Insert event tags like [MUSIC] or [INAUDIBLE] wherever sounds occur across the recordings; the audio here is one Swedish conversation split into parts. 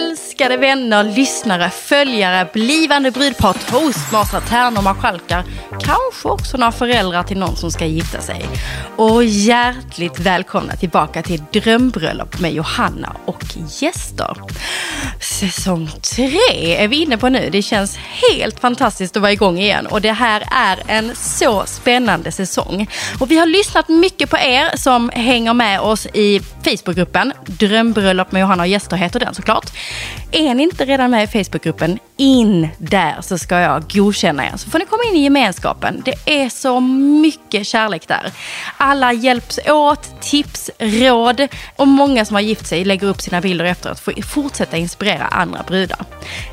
älskade vänner, lyssnare, följare, blivande brudpar, toastmasar, tärnor, marskalkar, kanske också några föräldrar till någon som ska gifta sig. Och hjärtligt välkomna tillbaka till Drömbröllop med Johanna och gäster. Säsong tre är vi inne på nu. Det känns helt fantastiskt att vara igång igen och det här är en så spännande säsong. Och vi har lyssnat mycket på er som hänger med oss i Facebookgruppen. Drömbröllop med Johanna och gäster heter den såklart. Är ni inte redan med i Facebookgruppen, in där så ska jag godkänna er. Så får ni komma in i gemenskapen. Det är så mycket kärlek där. Alla hjälps åt, tips, råd och många som har gift sig lägger upp sina bilder efteråt för att fortsätta inspirera andra brudar.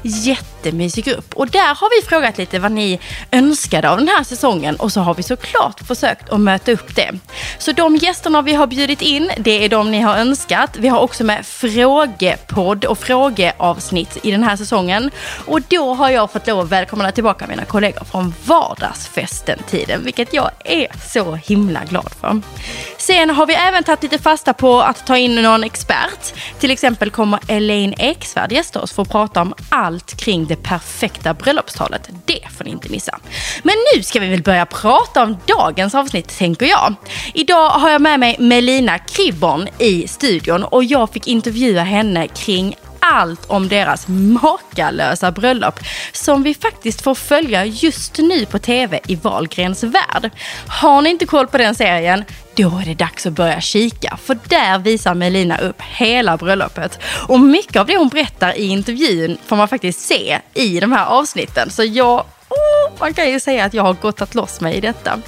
Jättemysig grupp. Och där har vi frågat lite vad ni önskade av den här säsongen och så har vi såklart försökt att möta upp det. Så de gästerna vi har bjudit in, det är de ni har önskat. Vi har också med frågepodd och frågeavsnitt i den här säsongen. Och då har jag fått lov att välkomna tillbaka mina kollegor från vardagsfesten-tiden, vilket jag är så himla glad för. Sen har vi även tagit lite fasta på att ta in någon expert. Till exempel kommer Elaine Eksvärd gästa oss för att prata om allt kring det perfekta bröllopstalet. Det får ni inte missa. Men nu ska vi väl börja prata om dagens avsnitt, tänker jag. Idag har jag med mig Melina Kribborn i studion och jag fick intervjua henne kring allt om deras makalösa bröllop som vi faktiskt får följa just nu på tv i Wahlgrens värld. Har ni inte koll på den serien, då är det dags att börja kika för där visar Melina upp hela bröllopet. Och mycket av det hon berättar i intervjun får man faktiskt se i de här avsnitten. Så jag Oh, man kan ju säga att jag har gottat loss mig i detta.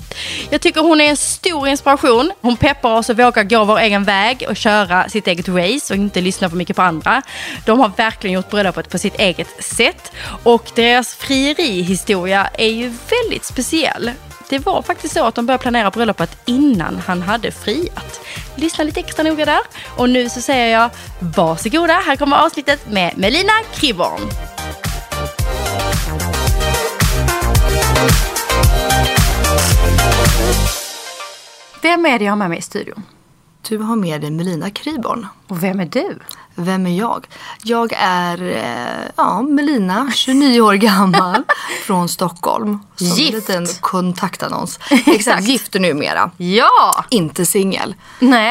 Jag tycker hon är en stor inspiration. Hon peppar oss att våga gå vår egen väg och köra sitt eget race och inte lyssna för mycket på andra. De har verkligen gjort bröllopet på sitt eget sätt och deras frierihistoria är ju väldigt speciell. Det var faktiskt så att de började planera bröllopet innan han hade friat. Lyssna lite extra noga där. Och nu så säger jag varsågoda, här kommer avsnittet med Melina Kriborn. Vem är det jag har med mig i studion? Du har med dig Melina Kryborn. Och vem är du? Vem är jag? Jag är eh, ja, Melina, 29 år gammal, [LAUGHS] från Stockholm. Som Gift. en liten kontaktannons. [LAUGHS] Exakt, gift numera. Ja! Inte singel. Nej.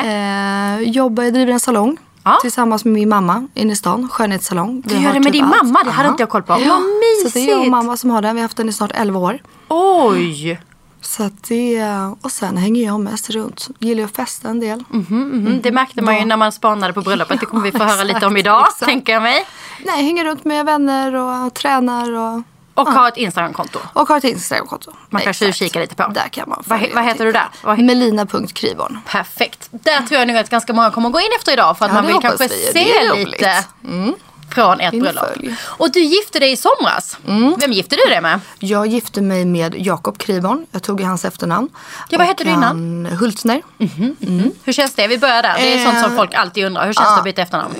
Eh, jobbar, jag driver en salong. Ja. Tillsammans med min mamma inne i stan, skönhetssalong. Du gör det med din mamma? Det hade inte jag koll på. Ja. Vad mysigt! Så det är jag och mamma som har den. Vi har haft den i snart 11 år. Oj! Så att det, och sen hänger jag mest runt. Gillar att festa en del. Mm, det märkte man ju Ja. när man spanade på bröllopet. Det kommer vi få [LAUGHS] höra lite om idag, exakt. tänker jag mig. Nej, hänger runt med vänner och tränar och, Och ha ett Instagramkonto. och har ett Instagramkonto. Man kan Exakt. tjuvkika lite på. Där kan man Vad vad heter du lite. där? Vad Melina.kryborn. Perfekt. Där tror jag nog att ganska många kommer gå in efter idag för att Ja, man vill kanske vi. se lite Mm. från In bröllop. Och du gifte dig i somras. Vem gifte du dig med? Jag gifte mig med Jakob Kryborn. Jag tog hans efternamn. Ja, vad hette du innan? Hultner. Hur känns det? Vi börjar där. Det är Eh, sånt som folk alltid undrar. Hur känns det att byta efternamn?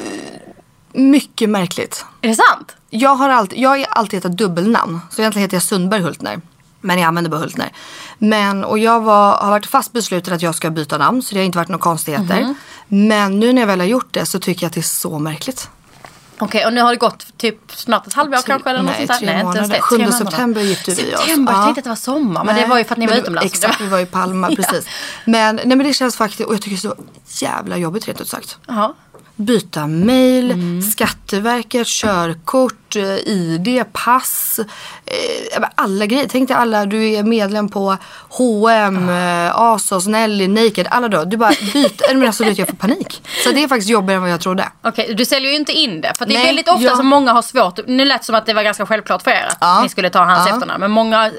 Mycket märkligt. Är det sant? Jag har alltid, jag har alltid hetat dubbelnamn. Så egentligen heter jag Sundberg Hultner. Men jag använder bara Hultner. Men, och jag var, har varit fast besluten att jag ska byta namn. Så det har inte varit några konstigheter. Mhm. Men nu när jag väl har gjort det så tycker jag att det är så märkligt. Okej, och nu har det gått typ snart ett halvår kanske? Eller något nej, där? tre inte ens månader. det. 7 Tre september gifte vi oss. September, jag Ja. tänkte att det var sommar. Men det Nej, var ju för att ni var det- utomlands. Exakt, vi var i Palma, [LAUGHS] precis. Men, nej, men det känns faktiskt, och jag tycker det är så jävla jobbigt rent ut sagt. Jaha. Byta mail, Mm. Skatteverket, körkort, eh, ID, pass. Eh, alla grejer. Tänk dig alla, du är medlem på H&M, eh, Asos, Nelly, Naked. Alla då. Du bara byter. men alltså, jag får panik. Så det är faktiskt jobbigare än vad jag trodde. Okej, du säljer ju inte in det. För det är Nej, väldigt ofta ja. som många har svårt. Nu lät det som att det var ganska självklart för er att Ja. ni skulle ta hans Ja. efternamn. Men många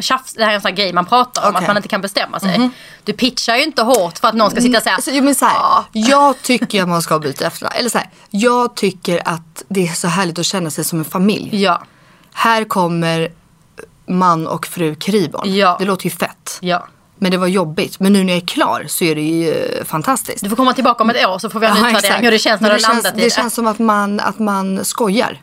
tjafs, det här är en sån här grej man pratar om. Mhm. Att man inte kan bestämma sig. Du pitchar ju inte hårt för att någon ska sitta och säga. Jo, men så här, Jag tycker att man ska byta efternamn. Eller så här, jag tycker att det är så härligt att känna sig som en familj. Ja, Här kommer man och fru Kryborn. Ja. Det låter ju fett. ja. Men det var jobbigt. Men nu när jag är klar så är det ju eh, fantastiskt. Du får komma tillbaka om ett år så får vi en Ja, utvärdering hur det känns när Men du har landat i det. det. känns som att man, att man skojar.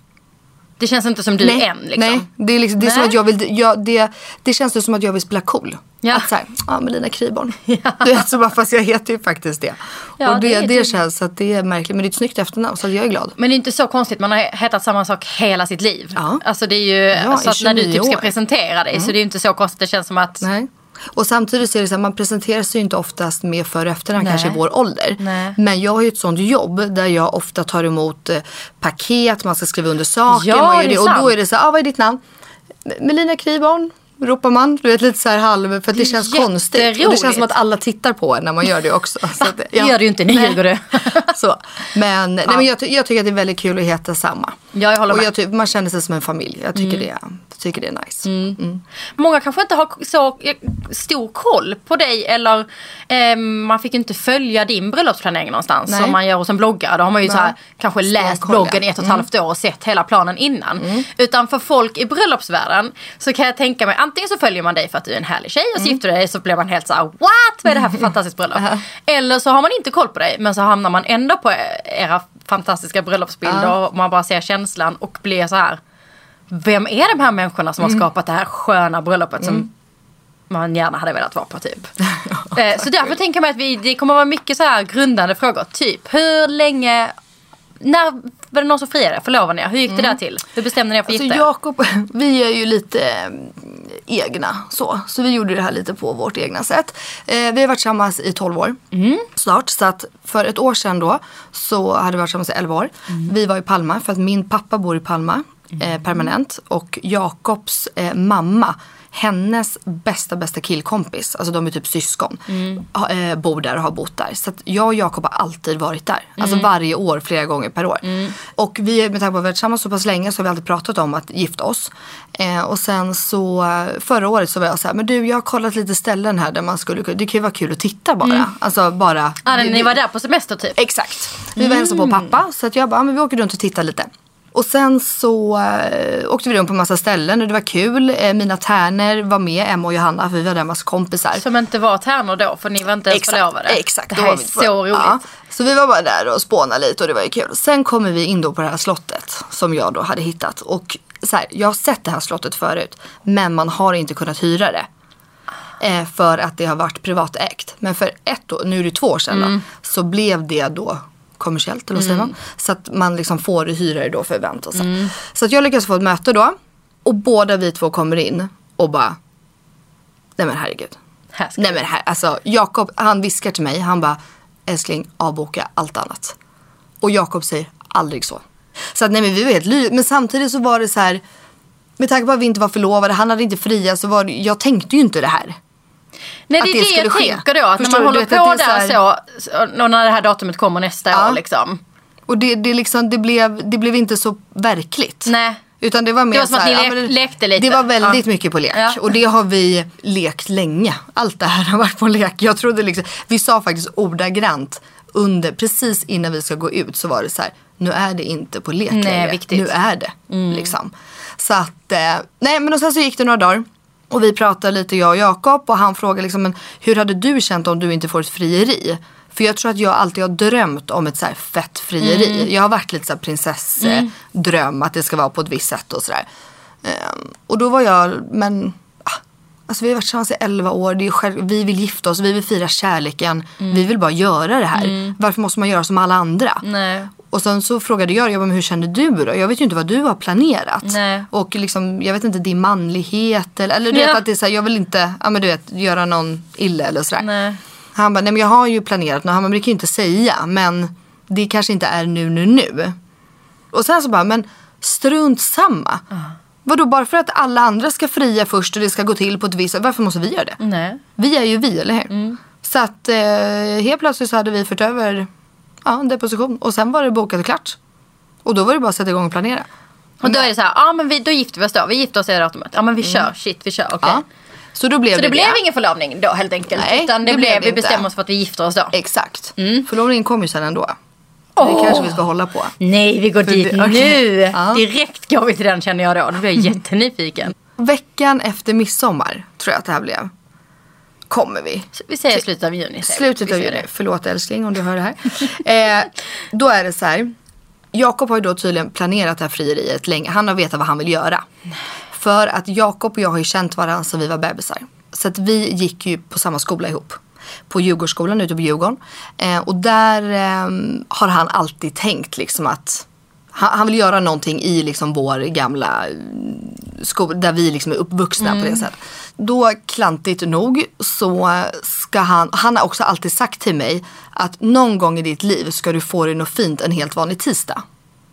Det känns inte som du än liksom. Nej, det är, liksom, det är som Nej. att jag vill, jag, det, det känns det som att jag vill spela cool. Ja. Att såhär, ja Melina Kryborn. [LAUGHS] Du vet, så bara, fast jag heter ju faktiskt det. Ja, och det, det det, tydligt. känns att det är märkligt. Men det är ett snyggt efternamn så jag är glad. Men det är inte så konstigt, man har hetat samma sak hela sitt liv. Ja. Alltså det är ju, Ja, så att när du 29 typ ska år. presentera dig så det är ju inte så konstigt. Det känns som att, Nej. Och samtidigt så är det så här, man presenterar sig ju inte oftast med för och efternamn kanske i vår ålder. Nej. Men jag har ju ett sånt jobb där jag ofta tar emot eh, paket, man ska skriva under saker. Ja, man gör det är Och då är det så här, ah, vad är ditt namn? Melina Kryborn. Ropar man, du vet lite så här halv, för att det känns konstigt. Och det känns som att alla tittar på en när man gör det också. [LAUGHS] Så att, det gör du ju inte, nu Nej. ljuger du. [LAUGHS] så. Men, nej, men jag, jag tycker att det är väldigt kul att heta samma. Ja, jag håller och med. jag man känner sig som en familj. Jag tycker, det, jag tycker det är nice. Mm. Många kanske inte har så eh, stor koll på dig eller eh, man fick inte följa din bröllopsplanering någonstans Nej. som man gör hos en bloggare. Då har man ju så här, kanske läst kolla. Mm. bloggen i ett och ett halvt år och sett hela planen innan. Utan för folk i bröllopsvärlden så kan jag tänka mig antingen så följer man dig för att du är en härlig tjej och så Mm. gifter du dig så blir man helt så här: what? Vad är det här för [LAUGHS] fantastiskt bröllop? Eller så har man inte koll på dig men så hamnar man ändå på era fantastiska bröllopsbilder och man bara ser känslan och blir så här. Vem är de här människorna som har skapat det här sköna bröllopet som man gärna hade velat vara på typ. [LAUGHS] Eh, så därför tänker mig att vi, det kommer vara mycket så här grundande frågor. Typ hur länge, när var det någon som friade? Förlovade ni? Hur gick det där till? Hur bestämde ni er för Alltså gifta er? Jakob, [LAUGHS] vi är ju lite eh, egna så. Så vi gjorde det här lite på vårt egna sätt. Eh, vi har varit tillsammans i 12 år snart. Så att för ett år sedan då så hade vi varit tillsammans i 11 år. Vi var i Palma för att min pappa bor i Palma eh, permanent. Och Jakobs eh, mamma hennes bästa bästa killkompis, alltså de är typ syskon, ha- eh, bor där och har bott där. Så att jag och Jakob har alltid varit där. Alltså varje år, flera gånger per år. Och vi, med tanke på att vi har varit tillsammans så pass länge så har vi alltid pratat om att gifta oss. Eh, och sen så förra året så var jag så här, men du jag har kollat lite ställen här där man skulle kunna- det kan ju vara kul att titta bara. Alltså bara. Ah, det- ni var där på semester typ? Exakt. Vi var hälsade på pappa så att jag bara, "Ja, men vi åker runt och tittar lite. Och sen så äh, åkte vi runt på massa ställen och det var kul. Eh, mina tärnor var med, Emma och Johanna, för vi var där massa kompisar. Som inte var tärnor då för ni var inte ens förlovade? Exakt. Det här är så roligt. Ja. Så vi var bara där och spånade lite och det var ju kul. Sen kommer vi in då på det här slottet som jag då hade hittat. Och så här, jag har sett det här slottet förut men man har inte kunnat hyra det. Eh, för att det har varit privatägt. Men för ett år, nu är det två år sedan Mm. då, så blev det då kommersiellt eller vad säger man? Så att man liksom får hyra det då för event och så. Mm. Så att jag lyckas få ett möte då. Och båda vi två kommer in och bara, nej men herregud. Här ska Nej men här, alltså Jakob han viskar till mig, han bara älskling avboka allt annat. Och Jakob säger aldrig så. Så att nej men vi var helt ly Men samtidigt så var det så här, med tanke på att vi inte var förlovade, han hade inte fria så var det, jag tänkte ju inte det här. Nej att det är det det, jag ske. tänker då. Att Förstår när man håller på att där så så, och när det här datumet kommer nästa Ja. år liksom. Och det, det, liksom, det, blev, det blev inte så verkligt. Nej. Utan det var mer Det var som så att här, ni ja, lek- lekte lite. Det var väldigt Ja. mycket på lek. Ja. Och det har vi lekt länge. Allt det här har varit på lek. Jag trodde liksom, vi sa faktiskt ordagrant under, precis innan vi ska gå ut så var det så här, nu är det inte på lek Nej, längre. viktigt. Nu är det. Liksom. Så att, eh, nej men och sen så gick det några dagar. Och vi pratade lite jag och Jakob och han frågade liksom, men hur hade du känt om du inte får ett frieri? För jag tror att jag alltid har drömt om ett så här fett frieri. Jag har varit lite så här prinsessdröm att det ska vara på ett visst sätt och sådär. Ehm, och då var jag, men ah, Alltså vi har varit tillsammans i 11 år, det är själv, vi vill gifta oss, vi vill fira kärleken. Vi vill bara göra det här. Varför måste man göra som alla andra? Nej. Och sen så frågade jag, jag bara, men hur känner du då? Jag vet ju inte vad du har planerat. Nej. Och liksom, jag vet inte din manlighet eller, eller du Ja. vet att det är så här, jag vill inte, ja men du vet, göra någon illa eller sådär. Nej. Han bara, nej men jag har ju planerat något, han bara, men det kan ju inte säga, men det kanske inte är nu, nu, nu. Och sen så bara, men strunt samma. Vadå, bara för att alla andra ska fria först och det ska gå till på ett visst sätt, varför måste vi göra det? Nej. Vi är ju vi, eller hur? Så att eh, helt plötsligt så hade vi fört över ja, en deposition och sen var det bokat och klart. Och då var det bara att sätta igång och planera. Och då är det så här, ja men vi, då gifter vi oss då. Vi gifter oss i det datumet. Ja men vi kör, shit vi kör, okej. Mm. Ja. Så då blev Så det det blev ingen förlovning då helt enkelt. Nej, utan det, det blev, vi inte. bestämmer oss för att vi gifter oss då. Exakt. Förlovningen kom ju sen ändå. Åh! Det kanske vi ska hålla på. Nej vi går dit det- nu. Ja. Direkt går vi till den känner jag då. Då blir jag [LAUGHS] jättenyfiken. Veckan efter midsommar tror jag att det här blev. Kommer vi. Så vi säger slutet av juni. Slutet av juni. det. Förlåt älskling om du hör det här. [LAUGHS] eh, då är det så här. Jakob har ju då tydligen planerat det här frieriet länge. Han har vetat vad han vill göra. För att Jakob och jag har ju känt varandra sedan vi var bebisar. Så att vi gick ju på samma skola ihop. På Djurgårdsskolan ute på Djurgården. Eh, och där eh, har han alltid tänkt liksom att han, han vill göra någonting i liksom vår gamla skola där vi liksom är uppvuxna på det sättet. Då klantigt nog så ska han, han har också alltid sagt till mig att någon gång i ditt liv ska du få dig något fint en helt vanlig tisdag.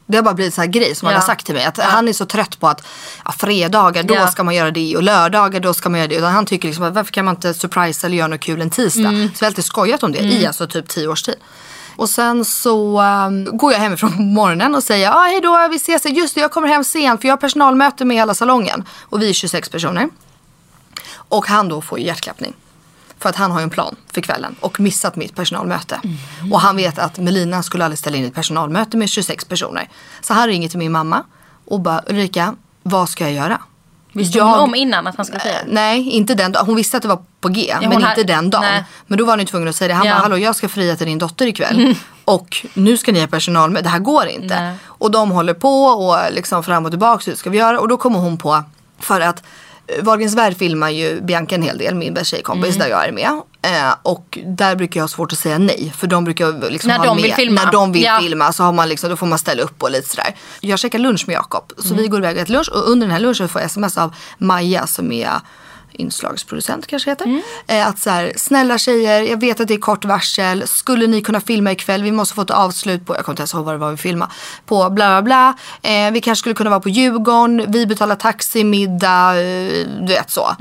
Det har bara blivit så här grej som han Ja. har sagt till mig. Att Han är så trött på att ja, fredagar då Ja. ska man göra det och lördagar då ska man göra det. Utan han tycker liksom att varför kan man inte surprise eller göra något kul en tisdag. Mm. Så vi har alltid skojat om det i alltså typ tio års tid. Och sen så um, går jag hemifrån på morgonen och säger ah, hej då, vi ses. Just det, jag kommer hem sent för jag har personalmöte med hela salongen. Och vi är 26 personer. Och han då får hjärtklappning. För att han har ju en plan för kvällen och missat mitt personalmöte. Och han vet att Melina skulle aldrig ställa in ett personalmöte med 26 personer. Så han ringer till min mamma och bara Ulrika, vad ska jag göra? Visste hon om innan att han skulle fira? Eh, Nej, inte den dagen. Hon visste att det var på G, men hon har- inte den dagen. nej. Men då var han ju tvungen att säga det. Han Ja. bara, hallå jag ska fria till din dotter ikväll. Och nu ska ni ha personal med. Det här går inte. Nej. Och de håller på och liksom fram och tillbaka. Hur ska vi göra? Och då kommer hon på, för att Wahlgrens värld filmar ju Bianca en hel del, min bästa tjejkompis Mm. där jag är med. Eh, och där brukar jag ha svårt att säga nej. För de brukar liksom När ha de med, vill filma. När de vill Ja. filma så har man liksom, då får man ställa upp och lite sådär. Jag käkar lunch med Jakob. Så Mm. vi går iväg och äter lunch och under den här lunchen får jag sms av Maja som är inslagsproducent kanske heter. Mm. Eh, att så här, snälla tjejer, jag vet att det är kort varsel. Skulle ni kunna filma ikväll? Vi måste få ett avslut på, jag kommer inte ens ihåg vad det var vi filmade. På bla bla bla. Eh, vi kanske skulle kunna vara på Djurgården. Vi betalar taxi, middag, eh, du vet så.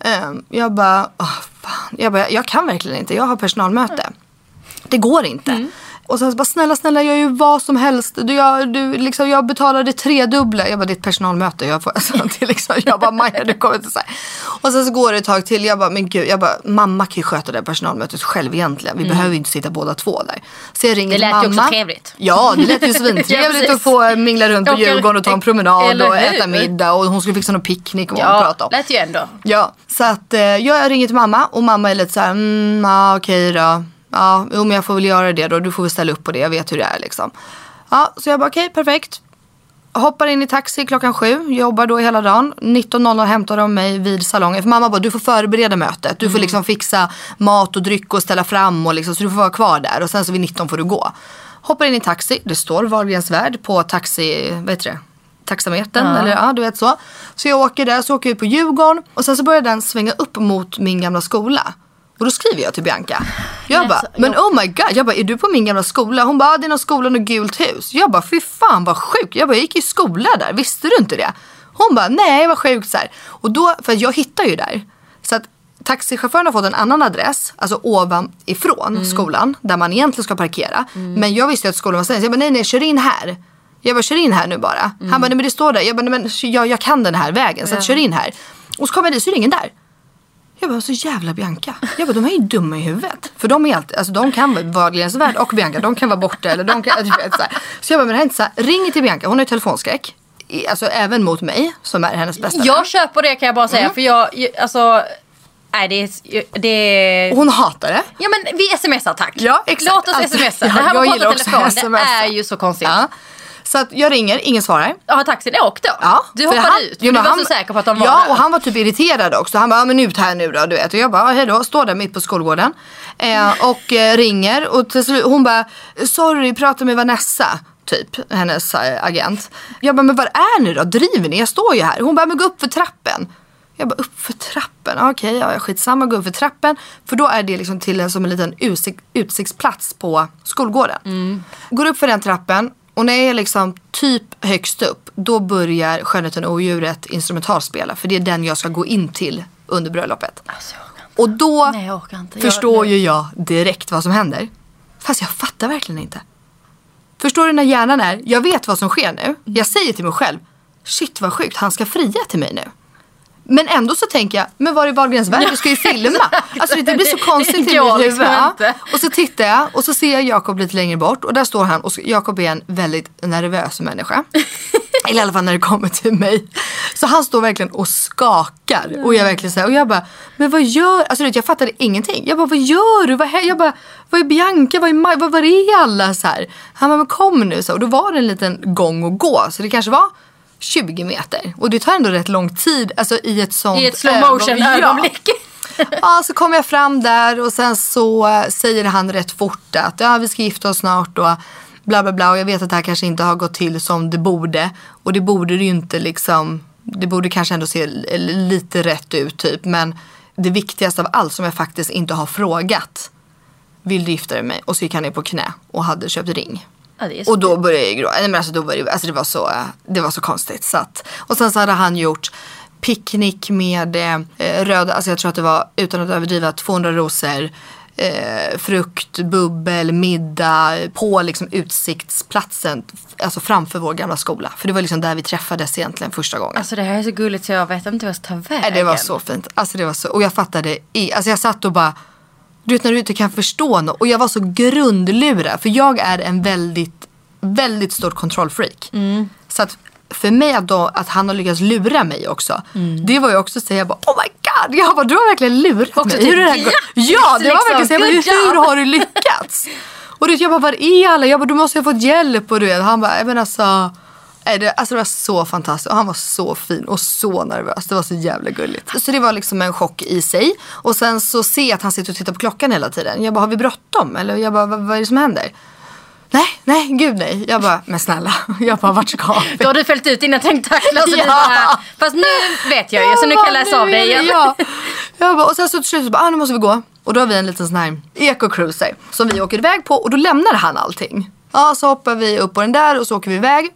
Eh, jag bara, åh, fan. Jag bara, jag kan verkligen inte. Jag har personalmöte. Det går inte. Och sen så bara snälla snälla jag gör ju vad som helst. Du, jag, du, liksom, jag betalar det tredubbla. Jag bara det är ett personalmöte. Jag, får, [LAUGHS] alltså, det liksom, jag bara Maja du kommer inte så här. Och sen så går det ett tag till. Jag bara men gud. Jag bara mamma kan ju sköta det här personalmötet själv egentligen. Vi behöver ju inte sitta båda två där. Så jag ringer Det lät till ju mamma. också trevligt. Ja det lät ju [LAUGHS] Ja, svintrevligt precis. att få mingla runt på Djurgården och ta en promenad och äta middag. Och hon skulle fixa någon picknick och vad hon Ja, pratade om. lät ju ändå. Ja, så att eh, jag ringer till mamma och mamma är lite så här, mm, ja okej då. Ja, jo, men jag får väl göra det då. Du får väl ställa upp på det. Jag vet hur det är liksom. Ja, så jag bara okej, perfekt. Hoppar in i taxi klockan sju, jobbar då hela dagen. 19.00 hämtar de mig vid salongen. För mamma bara, du får förbereda mötet. Du får liksom fixa mat och dryck och ställa fram och liksom, så du får vara kvar där. Och sen så vid 19 får du gå. Hoppar in i taxi, det står Wahlgrens värld på taxi, vad heter det? Taxametern eller ja, du vet så. Så jag åker där, så åker jag ut på Djurgården och sen så börjar den svänga upp mot min gamla skola. Och då skriver jag till Bianca. Jag Men bara, alltså, men jag- oh my god. Jag bara, är du på min gamla skola? Hon bara, ah, det är någon skola och gult hus. Jag bara, fy fan vad sjukt. Jag bara, jag gick i skola där, visste du inte det? Hon bara, nej vad sjukt så här. Och då, för jag hittar ju där. Så att taxichauffören har fått en annan adress, alltså ovanifrån skolan, där man egentligen ska parkera. Men jag visste ju att skolan var stängd, så jag bara, nej nej, kör in här. Jag bara, kör in här nu bara. Han bara, nej men det står där. Jag bara, nej men jag, jag kan den här vägen, så att, kör in här. Och så kommer jag dit, så är det ingen där. Jag bara, så jävla Bianca. Jag bara, de är ju dumma i huvudet. För de är alltid, alltså de kan vara Wahlgrens värld och Bianca, de kan vara borta eller de kan, [LAUGHS] vet, så, här. så jag bara, men det här är inte så här. Ring till Bianca, hon har ju telefonskräck. I- Alltså även mot mig, som är hennes bästa vän. Jag köper det kan jag bara säga. Mm. För jag, alltså. Nej det är... Det är... Och hon hatar det. Ja men vi smsar tack. Ja, exakt. Låt oss Alltså, smsa. [LAUGHS] det här med jag att gillar prata också telefon, det är ju så konstigt. Ja. Så att jag ringer, ingen svarar. Har taxin åkt då? Ja, du hoppade han- ut? jo, för du var han- så säker på att de var Ja, där. och han var typ irriterad också. Han bara, ja, men ut här nu då, du vet. Och jag bara, hej då, står där mitt på skolgården. Eh, och eh, ringer och till slut, hon bara, sorry, prata med Vanessa. Typ, hennes eh, agent. Jag bara, men var är ni då? Driver ni? Jag står ju här. Hon bara, men gå upp för trappen. Jag bara, upp för trappen? Okej, ja, skitsamma, gå upp för trappen. För då är det liksom till en, som en liten utsikt, utsiktsplats på skolgården. Går upp för den trappen och när jag är liksom typ högst upp, då börjar Skönheten och odjuret instrumentalspela. För det är den jag ska gå in till under bröllopet. Alltså, jag. Och då Nej, jag. Jag- förstår nej. ju jag direkt vad som händer. Fast jag fattar verkligen inte. Förstår du när hjärnan är, jag vet vad som sker nu. Jag säger till mig själv, shit vad sjukt, han ska fria till mig nu. Men ändå så tänker jag, men var är Wahlgrens värld? Du ska ju filma. [LAUGHS] Alltså det blir så konstigt i mitt huvud. Och så tittar jag och så ser jag Jakob lite längre bort och där står han och så- Jakob är en väldigt nervös människa. [LAUGHS] Eller i alla fall när det kommer till mig. Så han står verkligen och skakar. Och jag verkligen säger och jag bara, men vad gör, alltså du vet, jag fattade ingenting. Jag bara, vad gör du? Vad, hä-? jag bara, vad är Bianca? Vad är Maj? Vad, vad är alla så här? Han bara, men kom nu. Så, och då var det en liten gång att gå. Så det kanske var 20 meter. Och det tar ändå rätt lång tid, alltså i ett sånt I ett slow motion ögon- Ja. ögonblick. [LAUGHS] ja, så kom jag fram där och sen så säger han rätt fort att ja, vi ska gifta oss snart och bla bla bla. Och jag vet att det här kanske inte har gått till som det borde. Och det borde det ju inte liksom. Det borde kanske ändå se lite rätt ut typ. Men det viktigaste av allt som jag faktiskt inte har frågat. Vill du gifta dig med mig? Och så gick han ner på knä och hade köpt ring. Ja, Och då började jag gråta. Nej, men alltså, då det, alltså, det, var så, det var så konstigt. Så att, och sen så hade han gjort picknick med eh, röda, alltså jag tror att det var utan att överdriva 200 rosor. Eh, frukt, bubbel, middag på liksom utsiktsplatsen. Alltså framför vår gamla skola. För det var liksom där vi träffades egentligen första gången. Alltså det här är så gulligt så jag vet inte vad jag ska ta vägen. Nej, det var så fint. Alltså det var så, och jag fattade, i, alltså jag satt och bara du vet när du inte kan förstå något. Och jag var så grundlurad. För jag är en väldigt, väldigt stor kontrollfreak. Mm. Så att för mig att, då, att han har lyckats lura mig också. Mm. Det var ju också att säga bara, oh my god. Jag bara, du har verkligen lurat Också mig. typ, Hur det gå- ja, det var liksom. verkligen så. Jag bara, hur har du lyckats? och du vet, jag bara, var är alla? Jag bara, du måste ha fått hjälp. Och du vet, han bara, men alltså. Nej, det, alltså det var så fantastiskt och han var så fin och så nervös. Det var så jävla gulligt. Så det var liksom en chock i sig. Och sen så jag att han sitter och tittar på klockan hela tiden. Jag bara, har vi bråttom? Eller jag bara, vad, vad är det som händer? Nej, nej, gud nej. Jag bara, men snälla. [LAUGHS] Jag bara, vart ska vi? Då har du fällt ut dina tentakler [LAUGHS] så du Ja. bara, fast nu vet jag ju så nu kan jag läsa av dig igen. Ja. Jag bara, och sen så till slut så bara, ah, nu måste vi gå. Och då har vi en liten sån här eco-cruiser som vi åker iväg på och då lämnar han allting. Ja, så hoppar vi upp på den där och så åker vi iväg.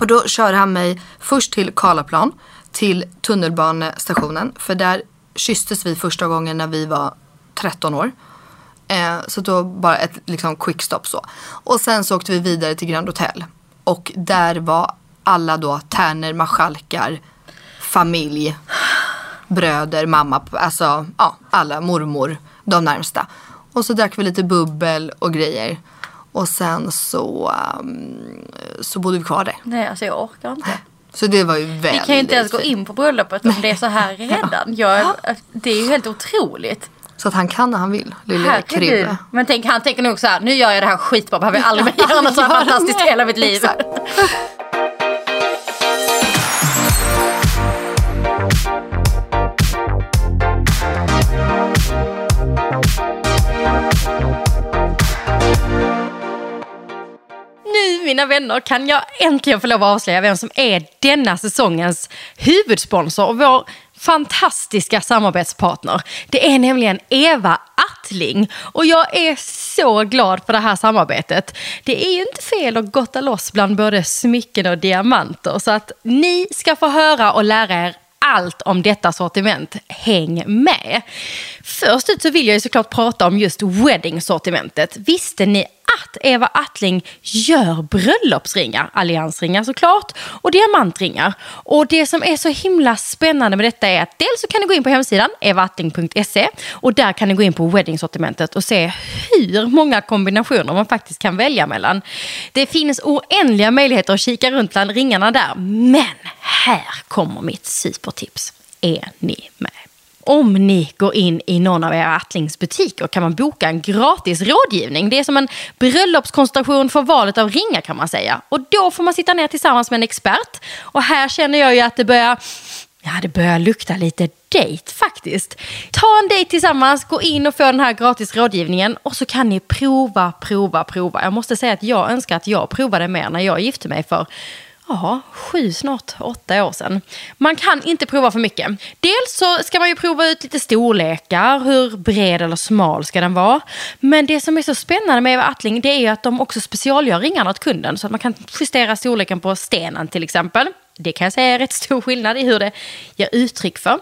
Och då kör han mig först till Karlaplan, till tunnelbanestationen. För där kysstes vi första gången när vi var 13 år. Eh, så då bara ett liksom quick stop så. Och sen så åkte vi vidare till Grand Hotel. Och där var alla då tärnor, marskalkar, familj, bröder, mamma, alltså ja, alla, mormor, de närmsta. Och så drack vi lite bubbel och grejer. Och sen så, um, så bodde vi kvar där. Nej, alltså jag orkar inte. Så det var ju väldigt Vi kan ju inte ens gå in på bröllopet om det är så här redan. Jag, det är ju helt otroligt. Så att han kan när han vill, lille. Kribbe. Men tänk, han tänker nog så här, nu gör jag det här skitbra, behöver jag aldrig mer [LAUGHS] göra något så fantastiskt i hela mitt liv. Mina vänner kan jag äntligen få lov att avslöja vem som är denna säsongens huvudsponsor och vår fantastiska samarbetspartner. Det är nämligen Eva Attling och jag är så glad för det här samarbetet. Det är ju inte fel att gotta loss bland både smycken och diamanter så att ni ska få höra och lära er allt om detta sortiment. Häng med! Först ut så vill jag ju såklart prata om just wedding-sortimentet. Visste ni att Eva Attling gör bröllopsringar, alliansringar såklart, och diamantringar. Och det som är så himla spännande med detta är att dels så kan ni gå in på hemsidan evaattling.se och där kan ni gå in på WeddingSortimentet och se hur många kombinationer man faktiskt kan välja mellan. Det finns oändliga möjligheter att kika runt bland ringarna där, men här kommer mitt supertips. Är ni med? Om ni går in i någon av era Attlings butiker kan man boka en gratis rådgivning. Det är som en bröllopskonstellation för valet av ringar kan man säga. Och då får man sitta ner tillsammans med en expert. Och här känner jag ju att det börjar, ja, det börjar lukta lite dejt faktiskt. Ta en dejt tillsammans, gå in och få den här gratis rådgivningen och så kan ni prova, prova, prova. Jag måste säga att jag önskar att jag provade mer när jag gifte mig för Ja, sju, snart åtta år sedan. Man kan inte prova för mycket. Dels så ska man ju prova ut lite storlekar, hur bred eller smal ska den vara. Men det som är så spännande med Eva Attling det är ju att de också specialgör ringarna åt kunden så att man kan justera storleken på stenen till exempel. Det kan jag säga är rätt stor skillnad i hur det ger uttryck för.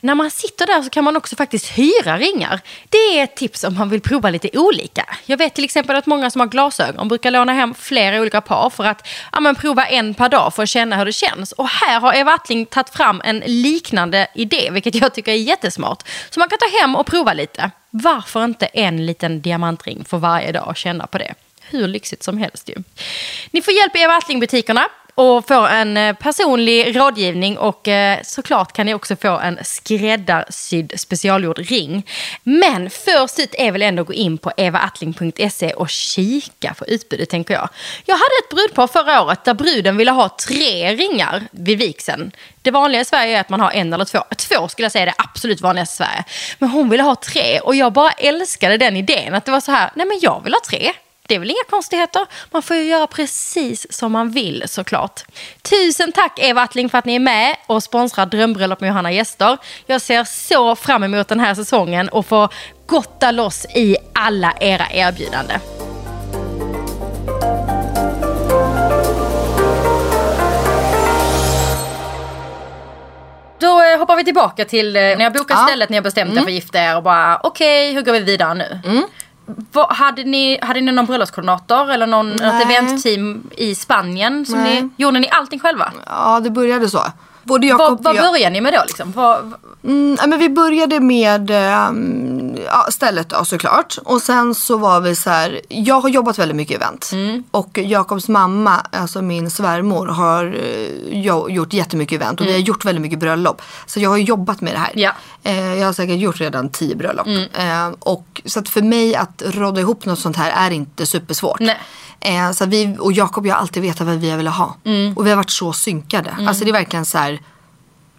När man sitter där så kan man också faktiskt hyra ringar. Det är ett tips om man vill prova lite olika. Jag vet till exempel att många som har glasögon brukar låna hem flera olika par för att ja, men, prova en per dag för att känna hur det känns. Och här har Eva Attling tagit fram en liknande idé, vilket jag tycker är jättesmart. Så man kan ta hem och prova lite. Varför inte en liten diamantring för varje dag och känna på det? hur lyxigt som helst ju. Ni får hjälp i Eva Attling-butikerna och får en eh, personlig rådgivning och eh, såklart kan ni också få en skräddarsydd specialgjord ring. Men först ut är väl ändå att gå in på evaattling.se och kika på utbudet tänker jag. Jag hade ett brudpar förra året där bruden ville ha tre ringar vid vigseln. Det vanliga i Sverige är att man har en eller två. Två skulle jag säga är det absolut vanligaste i Sverige. Men hon ville ha tre och jag bara älskade den idén. Att det var så här, nej men jag vill ha tre. Det är väl inga konstigheter. Man får ju göra precis som man vill såklart. Tusen tack Eva Attling för att ni är med och sponsrar Drömbröllop med Johanna Gäster. Jag ser så fram emot den här säsongen och få gotta loss i alla era erbjudanden. Då eh, hoppar vi tillbaka till eh, när jag bokar Ja. stället, när jag bestämt er för att gifta er och bara okej, hur går vi vidare nu? Vad, hade, ni, hade ni någon bröllopskoordinator eller någon, något Nej. eventteam i Spanien? Som Nej. ni, gjorde ni allting själva? Ja, det började så. Både Jakob Vad, vad började ni med då? Liksom? Vad, Mm, men vi började med ehm, ja, stället då såklart. Och sen så var vi så här. Jag har jobbat väldigt mycket event. Mm. Och Jakobs mamma, alltså min svärmor, har jo- gjort jättemycket event. Och vi har gjort väldigt mycket bröllop. Så jag har jobbat med det här. Mm. Ja. Mm. Eh, jag har säkert gjort redan tio bröllop. Eh, och, så att för mig att råda ihop något sånt här är inte supersvårt. Nej. Eh, så vi, och Jakob och jag har alltid vetat vad vi har velat ha. Mm. Och vi har varit så synkade. Alltså det är verkligen så här.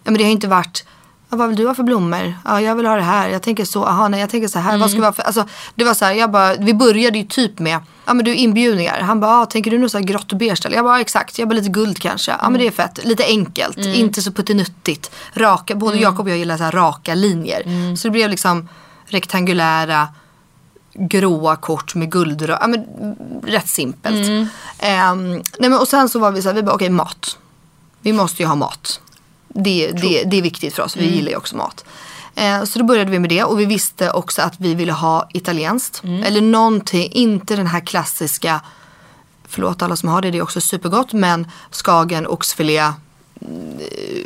Ja, men det har inte varit, ja, vad vill du ha för blommor? Ja, jag vill ha det här. Jag tänker så, aha, nej jag tänker så här. Vad ska vi ha för, alltså, det var så här, jag bara, vi började ju typ med, ja men du inbjudningar. Han bara, ah, tänker du något så här grått och beige? Jag bara, exakt. Jag bara lite guld kanske. Ja men det är fett. Lite enkelt. Inte så puttinuttigt. Raka, både Jakob och jag gillar så här raka linjer. Så det blev liksom rektangulära gråa kort med guldrör. Ja, men, rätt simpelt. Ehm, nej, men, och sen så var vi så här, vi bara okej mat. Vi måste ju ha mat. Det, det, det är viktigt för oss, vi gillar ju också mat. Eh, så då började vi med det och vi visste också att vi ville ha italienskt. Eller någonting, inte den här klassiska, förlåt alla som har det, det är också supergott. Men skagen, oxfilé, mm,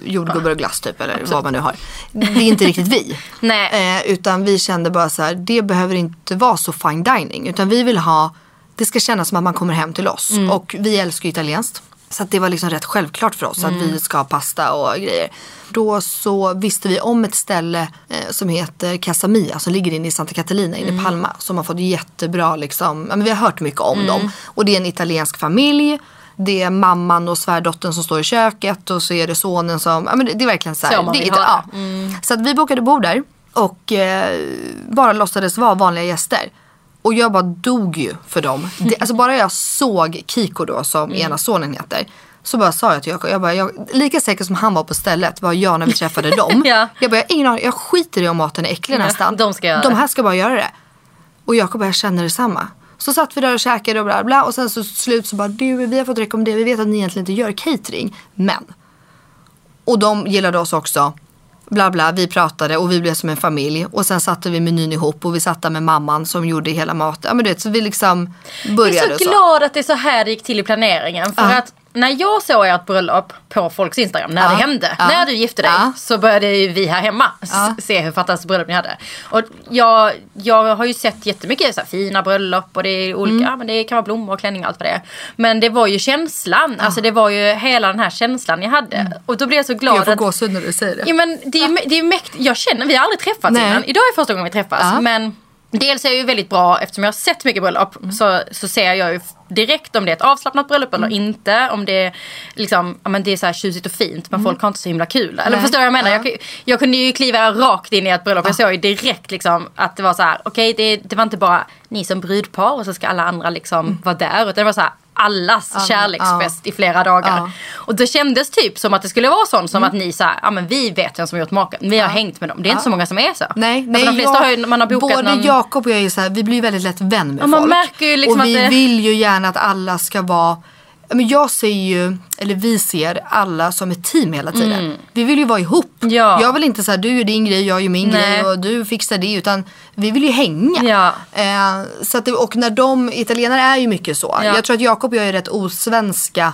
jordgubbar och glass typ eller vad man nu har. Det är inte riktigt vi. [LAUGHS] Nej. Eh, utan vi kände bara så här, det behöver inte vara så fine dining. Utan vi vill ha, det ska kännas som att man kommer hem till oss. Och vi älskar ju italienskt. Så att det var liksom rätt självklart för oss att vi ska ha pasta och grejer. Då så visste vi om ett ställe eh, som heter Casamia som ligger inne i Santa Catalina inne i Palma. Som har fått jättebra liksom, ja, men vi har hört mycket om dem. Och det är en italiensk familj. Det är mamman och svärdottern som står i köket och så är det sonen som, ja men det, det är verkligen så här. Så det, ja. Så att vi bokade bord där och eh, bara låtsades vara vanliga gäster. Och jag bara dog ju för dem. Det, alltså bara jag såg Kiko då som ena sonen heter. Så bara sa jag till Jakob, jag bara, jag, lika säker som han var på stället var jag när vi träffade [LAUGHS] dem. Ja. Jag bara, jag, ingen aning, jag skiter i om maten är äcklig nästan. de ska göra de här ska bara göra det. Och Jakob bara, jag känner detsamma. Så satt vi där och käkade och bla bla och sen så slut så bara, du vi har fått rekommendera, vi vet att ni egentligen inte gör catering. Men och de gillade oss också. Bla bla, vi pratade och vi blev som en familj. Och sen satte vi menyn ihop och vi satt där med mamman som gjorde hela maten. Ja men du vet, så vi liksom började Jag är så så. glad att det är så här det gick till i planeringen. För Ja. att när jag såg ert bröllop på folks Instagram, när Ja. det hände, Ja. när du gifte dig, Ja. så började ju vi här hemma se hur fantastiskt bröllop ni hade. Och jag, jag har ju sett jättemycket så här fina bröllop och det är olika, Mm. men det kan vara blommor och klänning och allt vad det är. Men det var ju känslan, alltså det var ju hela den här känslan ni hade. Och då blev jag så glad Mm. Jag får att gåshud när du säger det. Ja, men det är ju det är mäktigt. Jag känner, vi har aldrig träffats Nej. innan. Idag är första gången vi träffas. Men dels är jag ju väldigt bra, eftersom jag har sett mycket bröllop, Mm. så, så ser jag ju direkt om det är ett avslappnat bröllop eller Mm. inte. Om det är, liksom, ja, men det är så här tjusigt och fint men folk har inte så himla kul. Eller Mm. Nej. förstår du vad jag menar? Ja. Jag, jag kunde ju kliva rakt in i ett bröllop. Jag såg ju direkt liksom, att det var så här, okej det, det var inte bara ni som brudpar och så ska alla andra liksom vara där. Utan det var så här, allas Ja, kärleksfest i flera dagar. Ja. Och det kändes typ som att det skulle vara sånt som att ni sa, ja men vi vet vem som har gjort maken. Vi har hängt med dem. Det är inte så många som är så. Nej, Alltså, nej de flesta jag, har ju, man har bokat både någon... Jakob och jag är så här, vi blir ju väldigt lätt vän med Ja, man folk. märker ju liksom och vi det- vill ju gärna att alla ska vara Ja, men jag ser ju, eller vi ser alla som ett team hela tiden. Vi vill ju vara ihop. Mm. Ja. Jag vill inte säga du gör din grej, jag gör min Nej. grej och du fixar det. Utan vi vill ju hänga. Ja. Eh, så att och när de, italienare är ju mycket så. Ja. Jag tror att Jakob och jag är rätt osvenska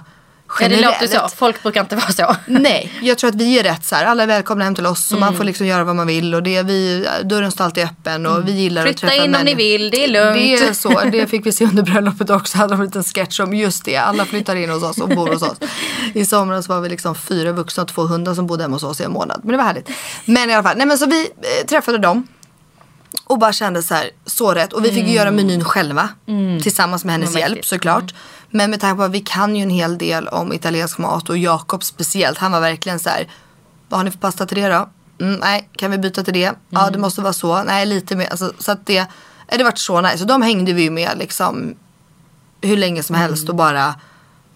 Ja, det låter så. Folk brukar inte vara så. Nej, jag tror att vi är rätt så här. Alla är välkomna hem till oss och Mm. man får liksom göra vad man vill och det, vi, dörren står alltid öppen och vi gillar att Mm. Flytta träffa in om ni människor. vill, det är lugnt. Det är så, det fick vi se under bröllopet också. Hade de en liten sketch om just det. Alla flyttar in hos oss och bor hos oss. [LAUGHS] I somras var vi liksom fyra vuxna och två hundar som bodde hemma hos oss i en månad. Men det var härligt. Men i alla fall, nej men så vi eh, träffade dem. Och bara kände så här, så rätt. Och vi fick ju göra menyn själva. Tillsammans med hennes Mm. Hjälp såklart. Men med tanke på att vi kan ju en hel del om italiensk mat och Jakob speciellt. Han var verkligen så här, vad har ni för pasta till det då? Mm, nej, kan vi byta till det? Ja, Mm. det måste vara så. Nej, lite mer. Alltså, så att det, det vart så nice. Så de hängde vi ju med liksom hur länge som helst Mm. och bara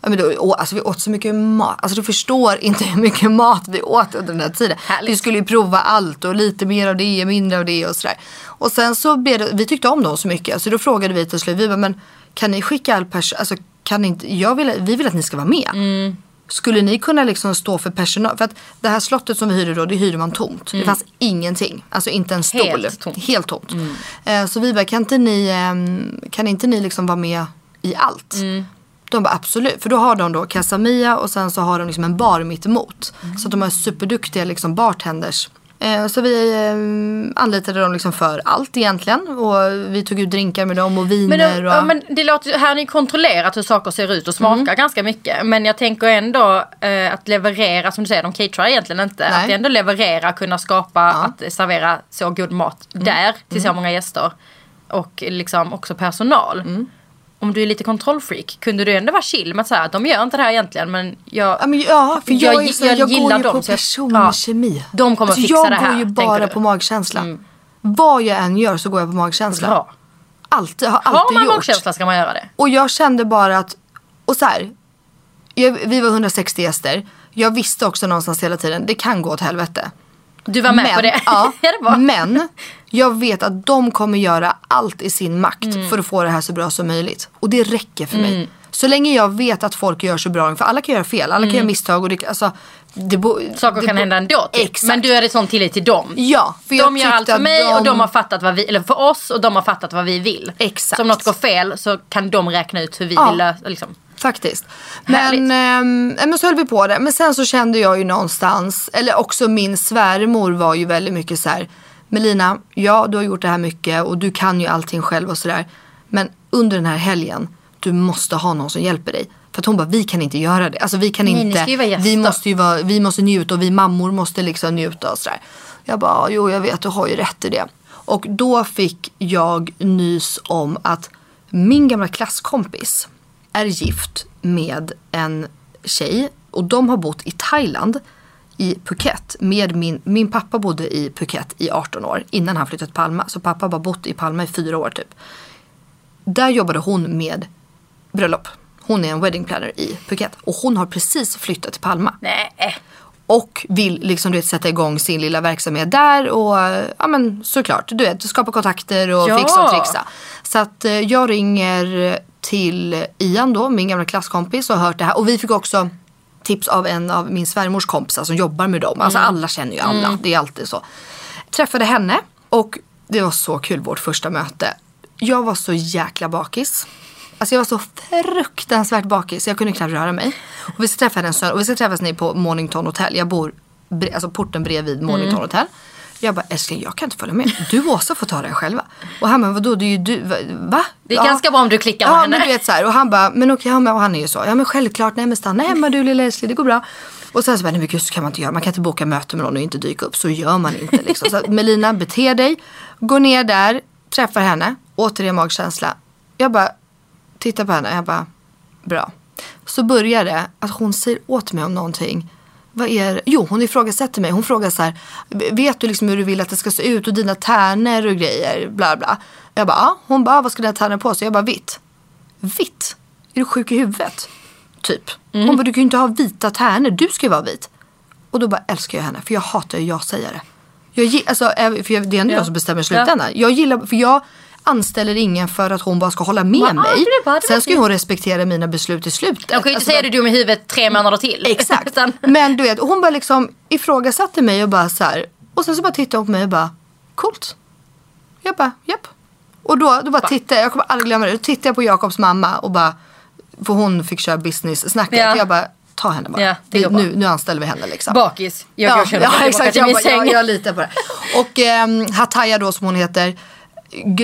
Ja, men då, alltså vi åt så mycket mat. Alltså du förstår inte hur mycket mat vi åt under den här tiden. Härligt. Vi skulle ju prova allt och lite mer av det, mindre av det och sådär. Och sen så blev det, vi tyckte om dem så mycket. Så då frågade vi till slut, vi bara, men kan ni skicka all personal, alltså kan ni inte, jag vill, vi vill att ni ska vara med. Mm. Skulle ni kunna liksom stå för personal? För att det här slottet som vi hyrde då, det hyrde man tomt. Det fanns ingenting. Alltså inte en stol. Mm. Helt tomt. Helt tomt. Eh, så vi bara, kan inte ni, ehm, kan inte ni liksom vara med i allt? De bara absolut, för då har de då Casamia och sen så har de liksom en bar mitt emot. Så att de har superduktiga liksom bartenders. Eh, så vi eh, anlitade dem liksom för allt egentligen. Och vi tog ut drinkar med dem och Men, viner. då, och... ja, men det låter, här har ni kontrollerat hur saker ser ut och smakar Mm. ganska mycket. Men jag tänker ändå eh, att leverera, som du säger, de caterar egentligen inte. Nej. Att ändå leverera, kunna skapa, att servera så god mat Mm. där till så många gäster. Och liksom också personal. Mm. Om du är lite kontrollfreak, kunde du ändå vara chill med att säga att de gör inte det här egentligen men jag... Ja, men, ja för jag, Jag är så, jag jag, gillar går ju dem, på jag- personkemi. ja. De kommer alltså, fixa jag det här, går ju bara? Mm. på magkänsla. Vad jag än gör så går jag på magkänsla. Bra. Alltid, har Har alltid man gjort. magkänsla ska man göra det. Och jag kände bara att, och så här, jag, vi var 160 gäster. Jag visste också någonstans hela tiden, det kan gå åt helvete. Du var med på det? Ja, [LAUGHS] ja, det var. men jag vet att de kommer göra allt i sin makt Mm. för att få det här så bra som möjligt. Och det räcker för mig. Så länge jag vet att folk gör så bra, för alla kan göra fel, alla kan göra misstag och det, alltså, det bo, Mm. Saker det kan bo- hända ändå. Typ. Exakt. Men du hade sån tillit till dem. Ja, för de gör allt för mig de- och de har fattat vad vi, eller för oss och de har fattat vad vi vill. Exakt. Så om något går fel så kan de räkna ut hur vi Ja. vill lösa. Liksom. Faktiskt. Men, ehm, men så höll vi på det. Men sen så kände jag ju någonstans, eller också min svärmor var ju väldigt mycket så här. Melina, ja du har gjort det här mycket och du kan ju allting själv och sådär. Men under den här helgen, du måste ha någon som hjälper dig. För att hon bara, vi kan inte göra det. Alltså vi kan Nej, inte, vi måste ju vara, vi måste njuta och vi mammor måste liksom njuta och sådär. Jag bara, jo jag vet du har ju rätt i det. Och då fick jag nys om att min gamla klasskompis är gift med en tjej och de har bott i Thailand i Phuket med min, min pappa bodde i Phuket i 18 år innan han flyttade till Palma. Så pappa har bara bott i Palma i fyra år typ. Där jobbade hon med bröllop. Hon är en wedding planner i Phuket och hon har precis flyttat till Palma. Nej. Och vill liksom du vet, sätta igång sin lilla verksamhet där och ja men såklart du vet skapa kontakter och Ja. fixa och trixa. Så att eh, jag ringer till Ian då, min gamla klasskompis och hört det här och vi fick också tips av en av min svärmors kompisar som jobbar med dem. Alltså alla känner ju alla, det är alltid så. Träffade henne och det var så kul vårt första möte. Jag var så jäkla bakis. Alltså jag var så fruktansvärt bakis. Jag kunde knappt röra mig. Och vi ska träffa henne en söndag. Och vi ska träffas nere på Mornington Hotel. Jag bor alltså porten bredvid Mornington Hotel. Jag bara älskling jag kan inte följa med. Du och Åsa får ta det själva. Och han bara vadå det är ju du. Va? Det är ganska bra om du klickar med Ja henne. men du vet så här. Och han bara men okej ja, men, och han är ju så. Ja men självklart nej men stanna hemma du lilla älskling det går bra. Och sen så bara nej men gud så kan man inte göra. Man kan inte boka möte med någon och inte dyka upp. Så gör man inte liksom. Så Melina bete dig. Gå ner där. Träffar henne. Återigen magkänsla. Jag bara tittar på henne. Jag bara bra. Så börjar det att hon säger åt mig om någonting. Vad är? Jo, hon ifrågasätter mig. Hon frågar så här, vet du liksom hur du vill att det ska se ut och dina tärnor och grejer, bla bla. Jag bara, ja. Hon bara, vad ska dina tärnor på sig? Jag bara, vitt. Vitt? Är du sjuk i huvudet? Typ. Hon bara, du kan ju inte ha vita tärnor, du ska ju vara vit. Och då bara älskar jag henne, för jag hatar ju jag-sägare. Jag, alltså, även- för det är ändå Ja. jag som bestämmer i slutändan. Jag gillar, för jag anställer ingen för att hon bara ska hålla med Ja, mig. det det Sen ska ju hon respektera mina beslut i slutet. De kan ju inte Alltså, säga du är dum i huvudet tre månader till. Exakt. [LAUGHS] Men du vet, hon bara liksom ifrågasatte mig och bara så här. Och sen så bara tittade hon på mig och bara, coolt. Jag bara, japp. Och då, då bara tittade jag, jag kommer aldrig glömma det. Då tittade jag på Jakobs mamma och bara, för hon fick köra business-snacket. Ja. Jag bara, ta henne bara. Ja, det Vi- nu, nu anställer vi henne liksom. Bakis. Jag går och känner mig tillbaka till jag, bara- jag, jag litar på det. Och um, Hataya då som hon heter,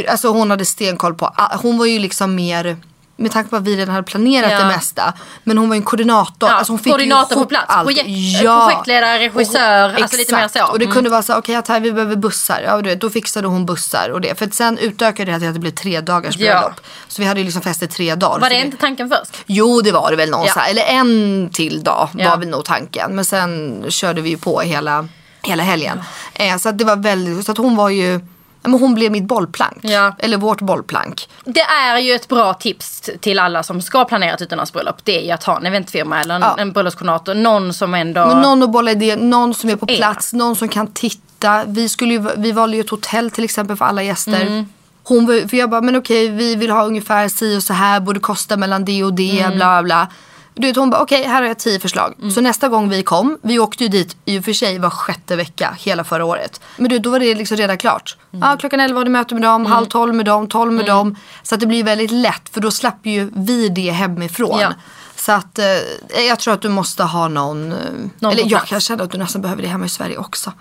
alltså hon hade stenkoll på, hon var ju liksom mer med tanke på att vi redan hade planerat Ja. det mesta. Men hon var ju en koordinator. Ja, alltså hon fick koordinator på plats. allt. Projekt- projektledare, regissör, hon- alltså lite mer så. Och det Mm. kunde vara så, okej okay, vi behöver bussar. Ja, du vet, då fixade hon bussar och det. För att sen utökade det till att det blev tre dagars Ja. bröllop. Så vi hade ju liksom fest i tre dagar. Var det inte tanken först? Jo det var det väl någon Ja. så här, eller en till dag Ja. var väl nog tanken. Men sen körde vi ju på hela, hela helgen. Eh, så att det var väldigt, så att hon var ju, ja, men hon blev mitt bollplank. Ja. Eller vårt bollplank. Det är ju ett bra tips till alla som ska planera ett utomlandsbröllop. Det är ju att ha en eventfirma eller en, Ja. en bröllopskoordinator. Någon som ändå... Men någon att bolla idé, någon som är på Är. plats, någon som kan titta. Vi, skulle ju, vi valde ju ett hotell till exempel för alla gäster. Mm. Hon, för jag bara, men okej vi vill ha ungefär si och så här, borde kosta mellan det och det, Mm. bla bla. Du vet, hon bara, okej här har jag tio förslag. Så nästa gång vi kom, vi åkte ju dit i och för sig var sjätte vecka hela förra året. Men du, då var det liksom redan klart. Mm. Ja, klockan elva var det möte med dem, halv tolv med dem, tolv med dem. Så att det blir väldigt lätt för då slapp ju vi det hemifrån. Ja. Så att eh, jag tror att du måste ha någon, eh, Någon eller jag kan känna att du nästan behöver det hemma i Sverige också.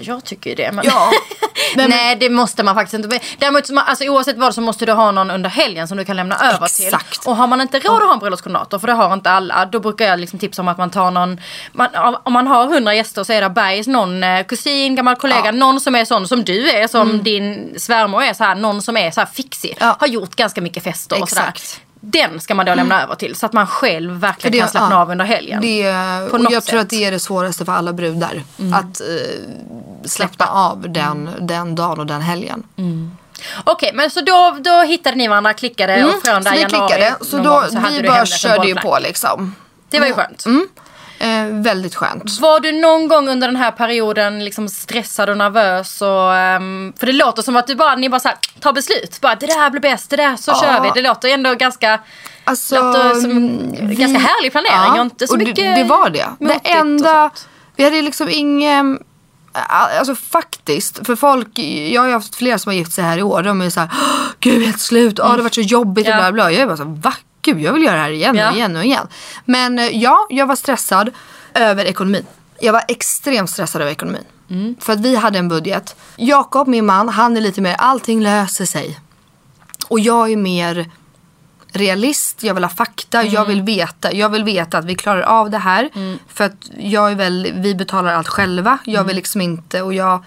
Jag tycker ju det. Men... Ja. [LAUGHS] Men- Nej det måste man faktiskt inte. Däremot alltså, oavsett vad så måste du ha någon under helgen som du kan lämna över Exakt. till. Och har man inte råd att ha en bröllopskoordinator, för det har inte alla. Då brukar jag liksom tipsa om att man tar någon. Man, om man har 100 gäster så är det bergs någon eh, kusin, gammal kollega. Ja. Någon som är sån som du är, som din svärmor är. Så här, någon som är så här fixig. Ja. Har gjort ganska mycket fester och sådär. Den ska man då lämna över till så att man själv verkligen det- kan slappna ja. av under helgen. Det, På något jag tror sätt. att det är det svåraste för alla brudar. Att eh, släppa av den, den dagen och den helgen. Okej, men så då, då hittade ni varandra, klickade och från Mm. så där vi januari klickade. Så då, så vi bara körde ju på liksom. Det var ju skönt. Eh, väldigt skönt. Var du någon gång under den här perioden liksom stressad och nervös? Och, ehm, för det låter som att du bara, ni bara så här, tar beslut. Bara, det där blir bäst, det där, så Ja. kör vi. Det låter ändå ganska, Alltså, låter som vi- ganska härlig planering och inte så och mycket det, det var det. Det enda, vi hade liksom ingen, alltså faktiskt, för folk, jag har ju haft flera som har gift sig här i år, de är så här, "Åh, gud helt slut, Åh, det har varit så jobbigt och Ja. bla bla. Jag är bara så här, va? Gud jag vill göra det här igen Ja. och igen och igen. Men eh, ja, jag var stressad över ekonomin. Jag var extremt stressad över ekonomin. Mm. För att vi hade en budget. Jakob, min man, han är lite mer, allting löser sig. Och jag är mer realist, jag vill ha fakta, jag Mm. vill veta. Jag vill veta att vi klarar av det här. För att jag är väl, vi betalar allt själva. Jag Mm. vill liksom inte, och jag,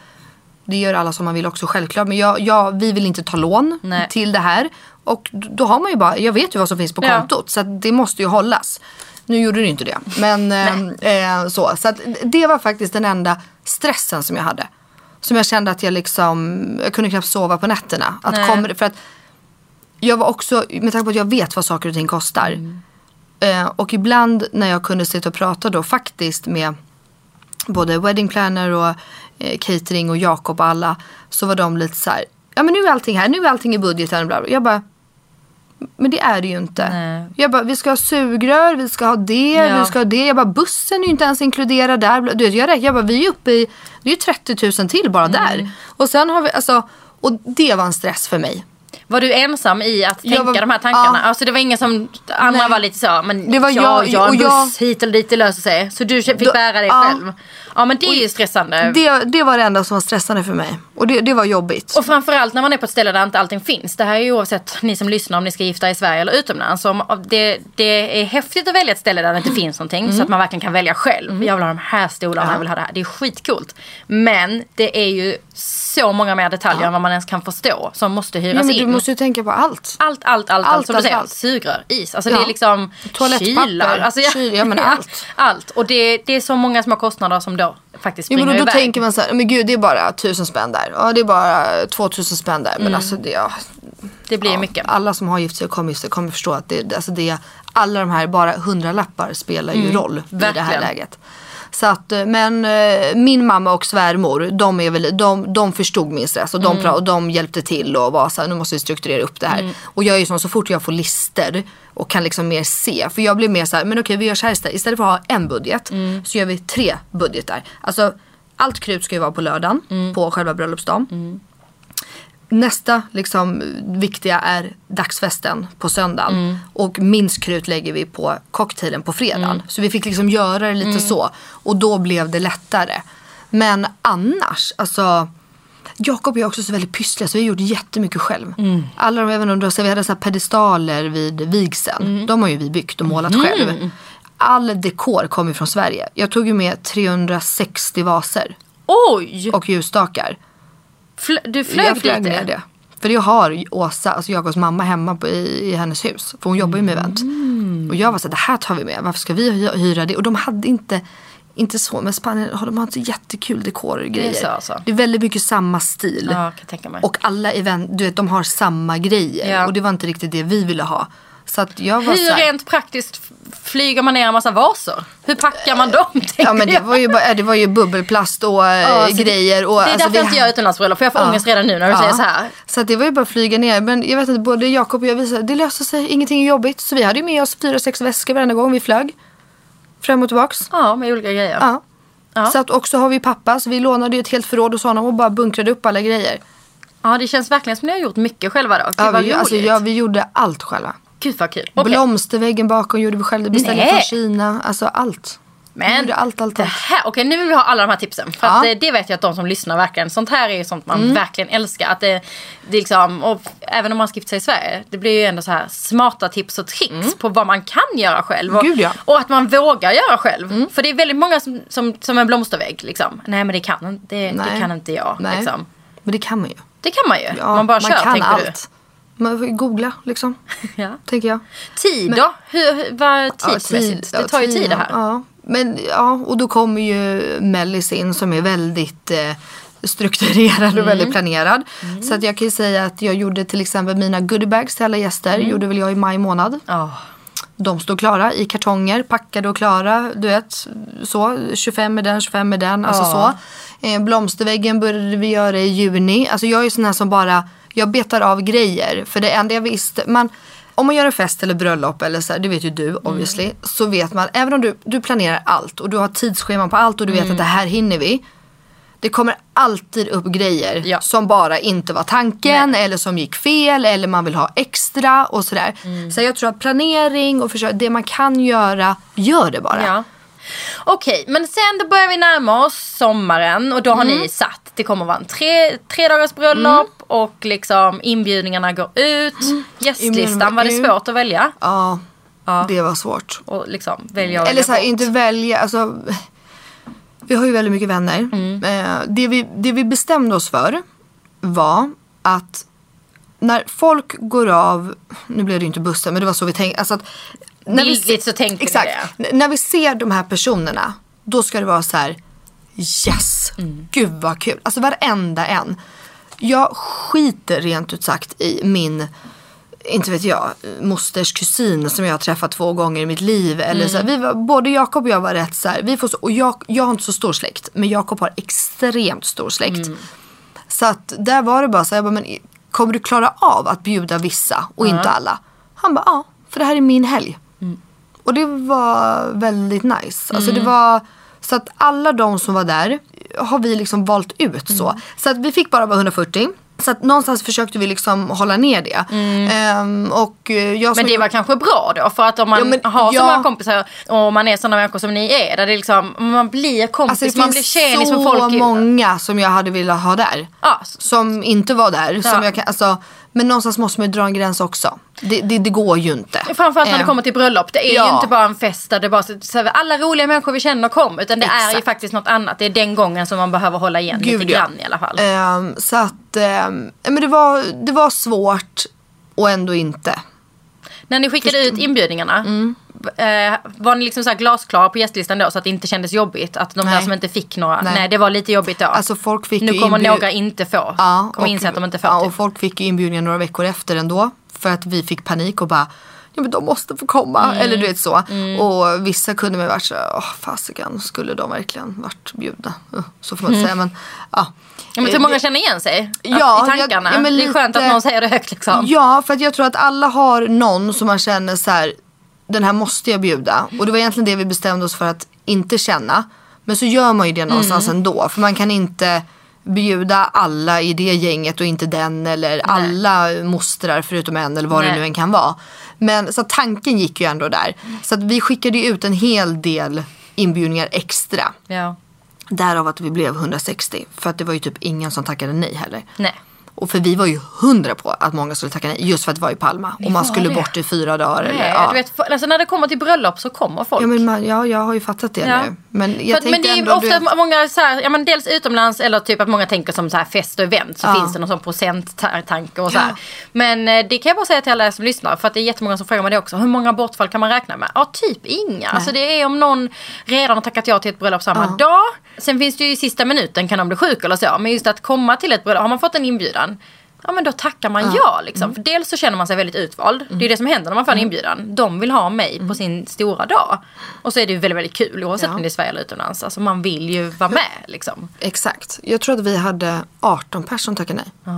det gör alla som man vill också självklart. Men jag, jag, vi vill inte ta lån Nej. till det här. Och då har man ju bara, jag vet ju vad som finns på Ja. kontot. Så det måste ju hållas. Nu gjorde det inte det. Men eh, eh, så. Så det var faktiskt den enda stressen som jag hade. Som jag kände att jag liksom, jag kunde knappt sova på nätterna. Att Nej. kommer, för att jag var också, med tanke på att jag vet vad saker och ting kostar. Mm. Eh, och ibland när jag kunde sitta och prata då faktiskt med både wedding planner och catering och Jakob och alla. Så var de lite så här, ja men nu är allting här, nu är allting i budgeten. Bla bla. Jag bara, men det är det ju inte. Nej. Jag bara, vi ska ha sugrör, vi ska ha det, Ja. vi ska ha det. Jag bara, bussen är ju inte ens inkluderad där. Du vet, jag, räknar- jag bara, vi är uppe i, det är ju 30 000 till bara Mm. där. Och sen har vi, alltså, och det var en stress för mig. Var du ensam i att Jag tänka var- de här tankarna? ja. Alltså det var ingen som, andra Nej. var lite så, men Det var ja, jag- ja, en och buss jag- hit eller dit, det löser sig. Så du fick Då- bära det ja. själv. Ja men det är ju stressande. Det, det var det enda som var stressande för mig. Och det, det var jobbigt. Och framförallt när man är på ett ställe där inte allting finns. Det här är ju oavsett ni som lyssnar om ni ska gifta i Sverige eller utomlands. Om, det, det är häftigt att välja ett ställe där det inte finns någonting. Så att man verkligen kan välja själv. Jag vill ha de här stolarna, Ja. jag vill ha det här. Det är skitcoolt. Men det är ju så många mer detaljer än vad man ens kan förstå. Som måste hyras ja, in. Du måste ju tänka på allt. Allt, allt, allt, allt, Allt, som allt, du säger. allt. Sugrör, is. Alltså Ja. det är liksom Toalettpapper, kylar. Alltså, kyl, ja, men [LAUGHS] allt. allt. Och det, det är så många små kostnader som då faktiskt Jo, springer men då, då tänker man så här, men gud det är bara tusen spänn där. Ja det är bara två tusen spänn där. Men alltså det, ja, det blir ja, mycket. Alla som har gift sig och kommer kommer förstå att det, alltså det, alla de här bara hundralappar spelar ju roll i det här Mm. läget. Så att, eh, men eh, min mamma och svärmor, de, är väl, de, de förstod min stress och de, Mm. och de hjälpte till och var så här, nu måste vi strukturera upp det här. Och jag är ju sån, så fort jag får lister och kan liksom mer se, för jag blir mer så här, men okej vi gör så här istället, istället för att ha en budget Mm. så gör vi tre budgetar. Alltså allt krut ska ju vara på lördagen, Mm. på själva bröllopsdagen. Nästa liksom, viktiga är dagsfesten på söndagen. Mm. Och minst krut lägger vi på cocktailen på fredagen. Mm. Så vi fick liksom göra det lite så. Och då blev det lättare. Men annars, alltså. Jakob och jag är också så väldigt pyssliga så vi har gjort jättemycket själv. Mm. Alla de, även om du har vi hade så pedestaler vid vigseln. Mm. De har ju vi byggt och målat själv. All dekor kommer från Sverige. Jag tog ju med 360 vaser Oj! och ljusstakar. Fl- du flög, jag flög dit ner det. För jag har Åsa, alltså Jakobs mamma hemma på, i, i hennes hus. För hon jobbar ju med event. Mm. Och jag var så här, det här tar vi med. Varför ska vi hy- hyra det? Och de hade inte, inte så, men Spanien de har inte jättekul dekor och grejer. så alltså. Det är väldigt mycket samma stil. Ja, kan tänka mig. Och alla event, du vet de har samma grejer. Ja. Och det var inte riktigt det vi ville ha. Så att jag var så Hur här, rent praktiskt flyger man ner en massa vaser? Hur packar man dem? [LAUGHS] Ja men det jag? var ju, bara, det var ju bubbelplast och eh, Ja, så grejer. Och, Det är alltså, därför vi jag inte ha- gör utomlandsbröllop för jag får ångest redan nu när du säger så här. Så att det var ju bara att flyga ner. Men jag vet att både Jakob och jag visade det löser sig. Ingenting är jobbigt. Så vi hade ju med oss fyra, sex väskor varenda gång vi flög. Fram och tillbaks. Ja, med olika grejer. Ja. Ja. Så att också har vi pappa. Så vi lånade ju ett helt förråd hos honom och bara bunkrade upp alla grejer. Ja, det känns verkligen som ni har gjort mycket själva då. Gud Ja, vad vi, roligt. alltså, ja, vi gjorde allt själva. Gud vad kul. Okej. Blomsterväggen bakom gjorde vi själva. Det beställde Nej. från Kina. Alltså allt. Vi Men allt, allt, allt. här, okej nu vill vi ha alla de här tipsen. För Ja. att det, det vet jag att de som lyssnar verkligen, sånt här är ju sånt man Mm. verkligen älskar. Att det, det liksom, och även om man gifta sig i Sverige, det blir ju ändå så här smarta tips och tricks på vad man kan göra själv. Och, Mm. Gud, ja. Mm. och att man vågar göra själv. För det är väldigt många som, som, som en blomstervägg liksom. Nej men det kan, det, det kan inte jag. Liksom. Men det kan man ju. Det kan man ju. Ja, man bara kör kan tänker allt. Man får ju googla liksom. [LAUGHS] Ja. Tänker jag. Tid då? Hur, hur, vad tidsmässigt? ja, det tar ju tid det här. Ja, men, ja, och då kommer ju Mellis in som är väldigt eh, strukturerad Mm. och väldigt planerad. Så att jag kan ju säga att jag gjorde till exempel mina goodiebags till alla gäster. Mm. gjorde väl jag i maj månad. Ja. De stod klara i kartonger, packade och klara. Du vet, så. 25 med den, 25 med den. Alltså Ja. så. Eh, blomsterväggen började vi göra i juni. Alltså jag är sån här som bara, jag betar av grejer. För det enda jag visste, man, om man gör en fest eller bröllop eller så här, det vet ju du obviously. Så vet man, även om du, du planerar allt och du har tidsscheman på allt och du vet att det här hinner vi. Det kommer alltid upp grejer Ja. som bara inte var tanken eller som gick fel eller man vill ha extra och sådär. Mm. Så jag tror att planering och försök, det man kan göra, gör det bara. Ja. Okej, men sen då börjar vi närma oss sommaren och då har Mm. ni satt. Det kommer vara en tre, tre dagars bröllop och liksom inbjudningarna går ut. Gästlistan, Inbjudningarna var det svårt att välja? Ja, Ja. det var svårt. Och liksom välja och Eller välja så här, inte välja, alltså. Vi har ju väldigt mycket vänner. Mm. Eh, det, vi, det vi bestämde oss för var att när folk går av, nu blev det inte bussen men det var så vi tänkte. Alltså att, när vi, Bildligt så tänkte exakt, vi det. När vi ser de här personerna, då ska det vara så här. Yes, Mm. gud vad kul. Alltså varenda en. Jag skiter rent ut sagt i min inte vet jag, mosters kusin som jag har träffat två gånger i mitt liv. Eller så här, vi var, både Jakob och jag var rätt så här, vi får så, och jag, jag har inte så stor släkt, men Jakob har extremt stor släkt. Så att där var det bara så här, jag bara, men kommer du klara av att bjuda vissa och inte alla? Han bara, ja, för det här är min helg. Och det var väldigt nice. Alltså det var, så att alla de som var där har vi liksom valt ut så. Så att vi fick bara vara 140. Så att någonstans försökte vi liksom hålla ner det. Ehm, och eh, jag som Men det var kanske bra då för att om man Ja, men- har så ja. många kompisar och man är sådana människor som ni är där det liksom, man blir kompis, Alltså det man blir finns tjenis med så folk. i- många som jag hade velat ha där. Ja, Som inte var där. Som Ja. jag kan, alltså, men någonstans måste man ju dra en gräns också. Det, det, det går ju inte. Framförallt när det Eh, kommer till bröllop. Det är ju ja. inte bara en fest där det bara så, så, alla roliga människor vi känner kom. Utan det är ju Exakt. faktiskt något annat. Det är den gången som man behöver hålla igen Gud, lite grann i alla fall. ehm, så att, ehm, men det var, det var svårt och ändå inte. När ni skickade ut inbjudningarna. Mm. Eh, var ni liksom så här glasklara på gästlistan då så att det inte kändes jobbigt? Att de där Nej. som inte fick några, nej. Nej. det var lite jobbigt då. Alltså folk fick nu ju kommer inbjud- några inte få. Ja, kommer inse att de inte får. Ja, typ. och folk fick ju inbjudningar några veckor efter ändå. För att vi fick panik och bara Ja men de måste få komma. Mm. Eller du vet så. Och vissa kunde man varit så åh fasiken, skulle de verkligen varit bjudna? Så får man inte säga men ja. Mm. Ja, men tror Eh, många känner igen sig Ja, i tankarna? ja, ja, men det är skönt att lite- någon säger det högt liksom. Ja, för att jag tror att alla har någon som man känner så här, den här måste jag bjuda. Och det var egentligen det vi bestämde oss för att inte känna. Men så gör man ju det någonstans Mm. ändå. För man kan inte bjuda alla i det gänget och inte den eller alla mostrar förutom en eller vad Nej. det nu än kan vara. Men så tanken gick ju ändå där. Så att vi skickade ut en hel del inbjudningar extra. Ja. Därav att vi blev 160. För att det var ju typ ingen som tackade nej heller. Nej. Och för vi var ju hundra på att många skulle tacka nej. Just för att det var i Palma. och man skulle det? bort i fyra dagar. eller, Nej, ja. du vet, alltså när det kommer till bröllop så kommer folk. Ja, men man, ja, jag har ju fattat det Ja. nu. Men jag För men det är ju ofta du att många så här, ja men dels utomlands eller typ att många tänker som så här fest och event så Ja. finns det någon sån procenttanke och så här. Men eh, det kan jag bara säga till alla som lyssnar för att det är jättemånga som frågar mig det också. Hur många bortfall kan man räkna med? Ja typ inga. Alltså det är om någon redan har tackat ja till ett bröllop samma dag. Sen finns det ju i sista minuten kan de bli sjuka eller så. Men just att komma till ett bröllop, har man fått en inbjudan Ja men då tackar man ja, liksom. Mm. För dels så känner man sig väldigt utvald. Det är ju det som händer när man får en inbjudan. De vill ha mig på sin stora dag. Och så är det ju väldigt, väldigt kul oavsett Ja. om det är Sverige eller utomlands. Alltså man vill ju vara med liksom. Exakt. Jag tror att vi hade 18 personer som tackade nej.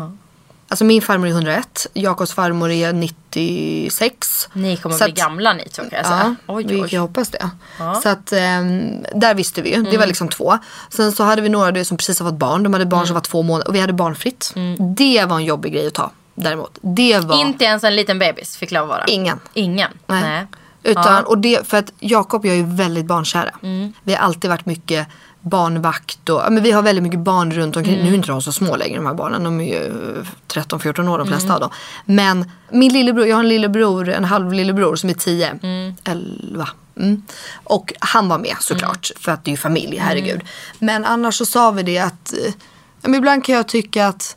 Alltså min farmor är 101. Jakobs farmor är 96. Ni kommer Så bli att- gamla ni två kan jag Ja, säga. Oj, vi oj. jag hoppas det. Ja. Mm. Så att ehm, där visste vi ju. Det var liksom två. Sen så hade vi några som precis har fått barn. De hade barn som var två månader och vi hade barnfritt. Det var en jobbig grej att ta däremot. Det var Inte ens en liten bebis fick lov att vara. ingen. Ingen? Nej. Nej. Utan, Ja. och det, för att Jakob och jag är väldigt barnkära. Vi har alltid varit mycket barnvakt och men vi har väldigt mycket barn runt omkring. Nu är inte de så små längre de här barnen. De är ju 13-14 år de flesta av dem. Men min lillebror, jag har en lillebror, en halv lillebror som är 10, 11. Mm. Och han var med såklart för att det är ju familj, herregud. Men annars så sa vi det att eh, men ibland kan jag tycka att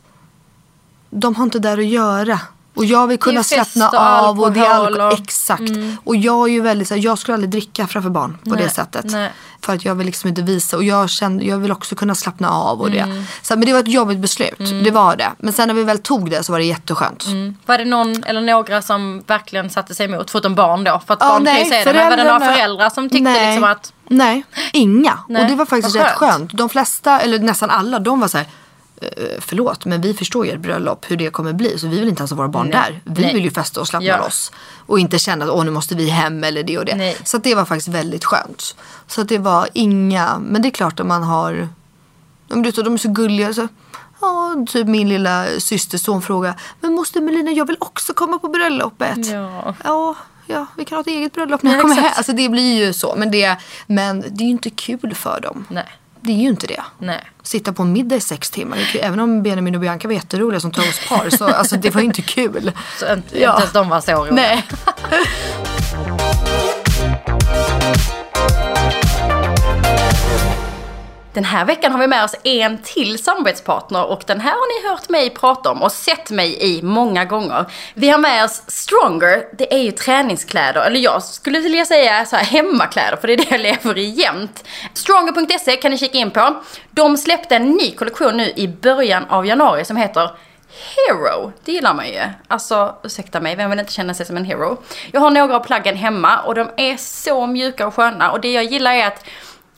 de har inte där att göra. Och jag vill kunna slappna och av och det är alkohol Exakt. Och jag är ju väldigt så här, jag skulle aldrig dricka framför barn på Nej, det sättet. nej. För att jag vill liksom inte visa och jag, kände, jag vill också kunna slappna av och Mm. det. Så, men det var ett jobbigt beslut, det var det. Men sen när vi väl tog det så var det jätteskönt. Var det någon eller några som verkligen satte sig emot? Förutom barn då. För att Ja, barn kan ju nej, säga det. Men var det några föräldrar som tyckte nej, liksom att Nej, inga. Nej, Och det var faktiskt vad rätt skönt. skönt. De flesta, eller nästan alla, de var så här. "Eh, Förlåt, men vi förstår ju ert bröllop, hur det kommer bli. Så vi vill inte ens ha våra barn Nej. där. Vi Nej. vill ju festa och slappna Ja. loss. Och inte känna att åh, nu måste vi hem eller det och det. Nej. Så det var faktiskt väldigt skönt. Så att det var inga, men det är klart att man har, men du de är så gulliga. Så, ja, typ min lilla systerson frågar, men moster Melina jag vill också komma på bröllopet. Ja. Ja, ja, vi kan ha ett eget bröllop när Ja, jag kommer hem. Alltså det blir ju så. Men det, men det är ju inte kul för dem. nej, Det är ju inte det. nej. Sitta på en middag i sex timmar. Även om Benjamin och Bianca var jätteroliga som tog oss par. Så alltså, det var ju inte kul. Så inte, Ja. ens de var så roliga. Nej. [LAUGHS] Den här veckan har vi med oss en till samarbetspartner och den här har ni hört mig prata om och sett mig i många gånger. Vi har med oss Stronger, det är ju träningskläder, eller jag skulle vilja säga så här hemmakläder för det är det jag lever i jämt. Stronger.se kan ni kika in på. De släppte en ny kollektion nu i början av januari som heter Hero, det gillar man ju. Alltså, ursäkta mig, vem vill inte känna sig som en hero? Jag har några av plaggen hemma och de är så mjuka och sköna och det jag gillar är att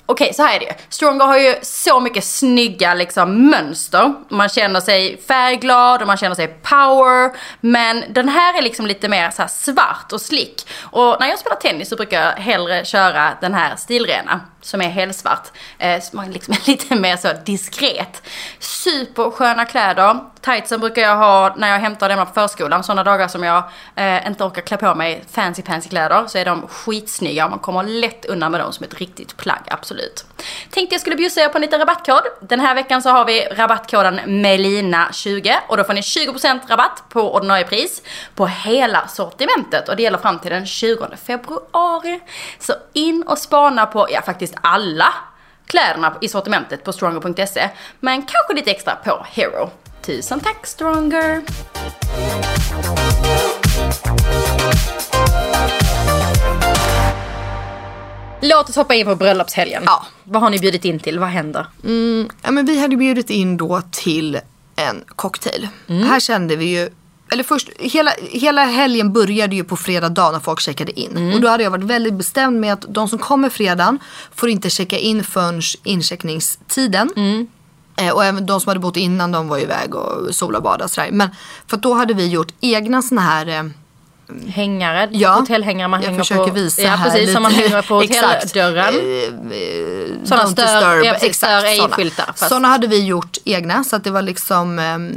Okej, så här är det ju. Stronger har ju så mycket snygga liksom, mönster. Man känner sig färgglad och man känner sig power. Men den här är liksom lite mer så här svart och slick. Och när jag spelar tennis så brukar jag hellre köra den här stilrena. Som är helsvart. Eh, som är liksom [LAUGHS] lite mer så diskret. Supersköna kläder. Tightsen brukar jag ha när jag hämtar dem på förskolan. Sådana dagar som jag eh, inte orkar klä på mig fancy fancy kläder. Så är de skitsnygga och man kommer lätt undan med dem som ett riktigt plagg, absolut. Tänkte jag skulle bjussa er på en liten rabattkod. Den här veckan så har vi rabattkoden MELINA20 och då får ni 20% rabatt på ordinarie pris på hela sortimentet och det gäller fram till den 20 februari. Så in och spana på, ja faktiskt alla kläderna i sortimentet på stronger.se men kanske lite extra på Hero. Tusen tack Stronger! Låt oss hoppa in på bröllopshelgen. Ja. Vad har ni bjudit in till? Vad händer? Ja, men vi hade bjudit in då till en cocktail. Här kände vi ju eller först, hela, hela helgen började ju på fredag dag när folk checkade in. Och då hade jag varit väldigt bestämd med att de som kommer fredagen får inte checka in förrän incheckningstiden. Eh, och även de som hade bott innan de var iväg och sola och bada sådär. Men för att då hade vi gjort egna såna här eh, hängare, Ja, hotellhängare man jag hänger försöker på. visa ja, precis, som man lite. hänger på [LAUGHS] Exakt. hotelldörren. Eh, Sådana Don't stör- ja, precis, stör ej såna. skyltar, fast- Sådana hade vi gjort egna så att det var liksom um,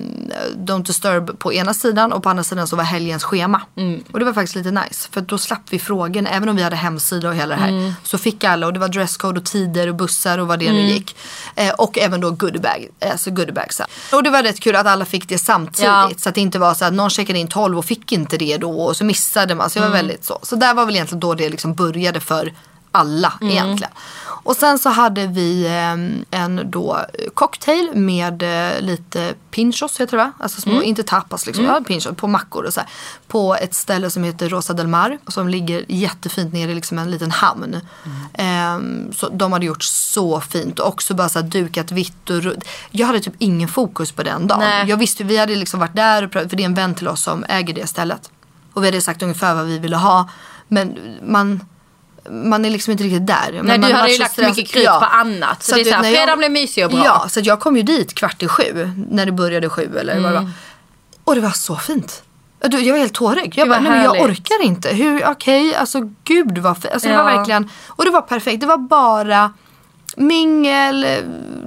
Don't disturb på ena sidan och på andra sidan så var helgens schema. Mm. Och det var faktiskt lite nice för då slapp vi frågan även om vi hade hemsida och hela det här. Mm. Så fick alla och det var dresscode och tider och bussar och vad det Mm. nu gick. Eh, och även då goodiebag, alltså goodiebags. Och det var rätt kul att alla fick det samtidigt. Ja. Så att det inte var så att någon checkade in 12 och fick inte det då så missade man. Så det var Mm. väldigt så. Så där var väl egentligen då det liksom började för alla Mm. egentligen. Och sen så hade vi eh, en då cocktail med eh, lite pinchos heter det va? Alltså Mm. små, inte tapas liksom, ja, pinchos på mackor och så här. På ett ställe som heter Rosa del Mar som ligger jättefint nere i liksom en liten hamn. Eh, så de hade gjort så fint och också bara så här dukat vitt och ru- Jag hade typ ingen fokus på den dagen. Nej. Jag visste, vi hade liksom varit där och prövat, för det är en vän till oss som äger det stället. Och vi hade sagt ungefär vad vi ville ha. Men man, man är liksom inte riktigt där. Men Nej, man du har hade ju lagt stress- mycket krut Ja. på annat. Så, Så det är att så här, när jag- fredagen blev mysig och bra. Ja, så jag kom ju dit kvart i sju. När det började sju eller vad det Mm. var. Och det var så fint. Du, Jag var helt tårögd. Jag bara, nej men jag orkar inte. Hur, okej, alltså gud vad fint. Alltså det var Ja. verkligen, och det var perfekt. Det var bara mingel,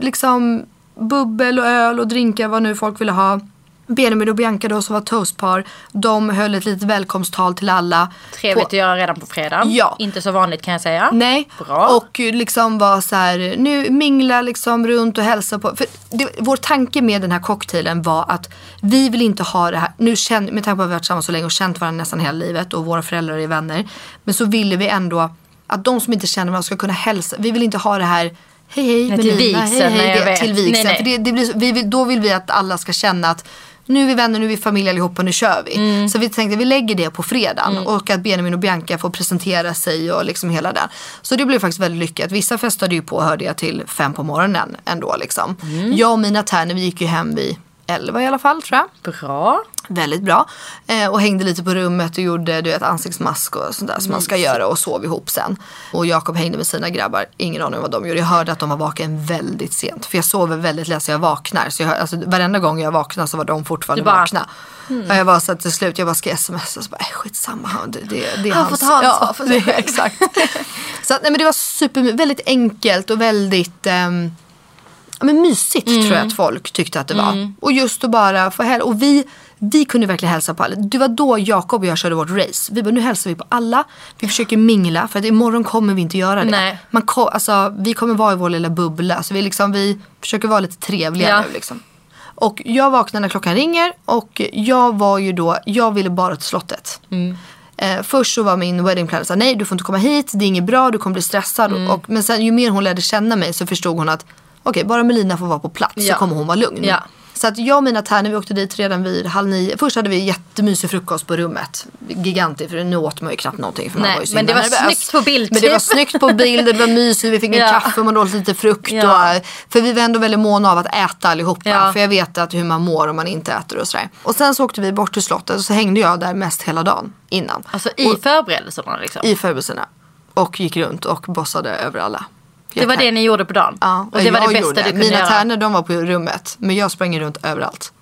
liksom bubbel och öl och drinkar vad nu folk ville ha. Benjamin och Bianca då som var toastpar, de höll ett litet välkomsttal till alla. Trevligt På- att göra redan på fredag. Ja. Inte så vanligt kan jag säga. Nej, Bra. och liksom var så här, nu mingla liksom runt och hälsa på. För det, vår tanke med den här cocktailen var att vi vill inte ha det här, nu känn, med tanke på att vi har varit tillsammans så länge och känt varandra nästan hela livet och våra föräldrar är vänner. Men så ville vi ändå att de som inte känner varandra ska kunna hälsa. Vi vill inte ha det här Hej hej Nej, till vigseln, hej hej det, till vigseln. Nej, nej. För det, det blir, så- vi då vill vi att alla ska känna att nu är vi vänner, nu är vi familj allihopa, nu kör vi. Mm. Så vi tänkte vi lägger det på fredagen och att Benjamin och Bianca får presentera sig och liksom hela den. Så det blev faktiskt väldigt lyckat. Vissa festade ju på hörde jag till fem på morgonen ändå liksom. Mm. Jag och mina tärnor vi gick ju hem vid elva i alla fall tror jag. Bra. Väldigt bra. Eh, och hängde lite på rummet och gjorde du vet, ansiktsmask och sånt där som man ska göra och sov ihop sen. Och Jakob hängde med sina grabbar. Ingen aning om vad de gjorde. Jag hörde att de var vaken väldigt sent. För jag sover väldigt lätt så jag vaknar. Så jag, hör- alltså, varenda gång jag vaknar så var de fortfarande bara, vakna. Och jag var så att till slut jag bara ska smsa och så bara äh, skitsamma. Det, det, det är Han hans. ta ansvar för sig det, [LAUGHS] Exakt. så att, nej, men det var super, väldigt enkelt och väldigt ehm, ja, men mysigt tror jag att folk tyckte att det var. Och just att bara få hälsa. Och vi, vi kunde verkligen hälsa på alla. Det var då Jakob och jag körde vårt race. Vi bara, nu hälsar vi på alla. Vi försöker mingla för att imorgon kommer vi inte göra det. Nej. Man ko- alltså, vi kommer vara i vår lilla bubbla. Så vi, liksom, vi försöker vara lite trevliga Ja. nu liksom. Och jag vaknade när klockan ringer och jag var ju då, jag ville bara till slottet. Eh, först så var min wedding planner såhär, nej du får inte komma hit, det är inget bra, du kommer bli stressad. Och, men sen ju mer hon lärde känna mig så förstod hon att okej, bara Melina får vara på plats Ja. så kommer hon vara lugn. Ja. Så att jag och mina tärnor, vi åkte dit redan vid halv nio. Först hade vi jättemysig frukost på rummet. Gigantiskt, för nu åt man ju knappt någonting. För man Nej, var ju så men det var nervös. snyggt på bild, Men det var typ. snyggt på bild, det var mysigt, vi fick en [LAUGHS] Ja. kaffe och man åt lite frukt. Ja. Och, för vi var ändå väldigt måna av att äta allihopa. Ja. För jag vet att hur man mår om man inte äter och sådär. Och sen så åkte vi bort till slottet och så hängde jag där mest hela dagen innan. Alltså i och, förberedelserna liksom. i förberedelserna. Och gick runt och bossade över alla. Det var det ni gjorde på dagen? Ja, och det var det bästa gjorde. du kunde Mina göra? tärnor de var på rummet. Men jag sprang runt överallt.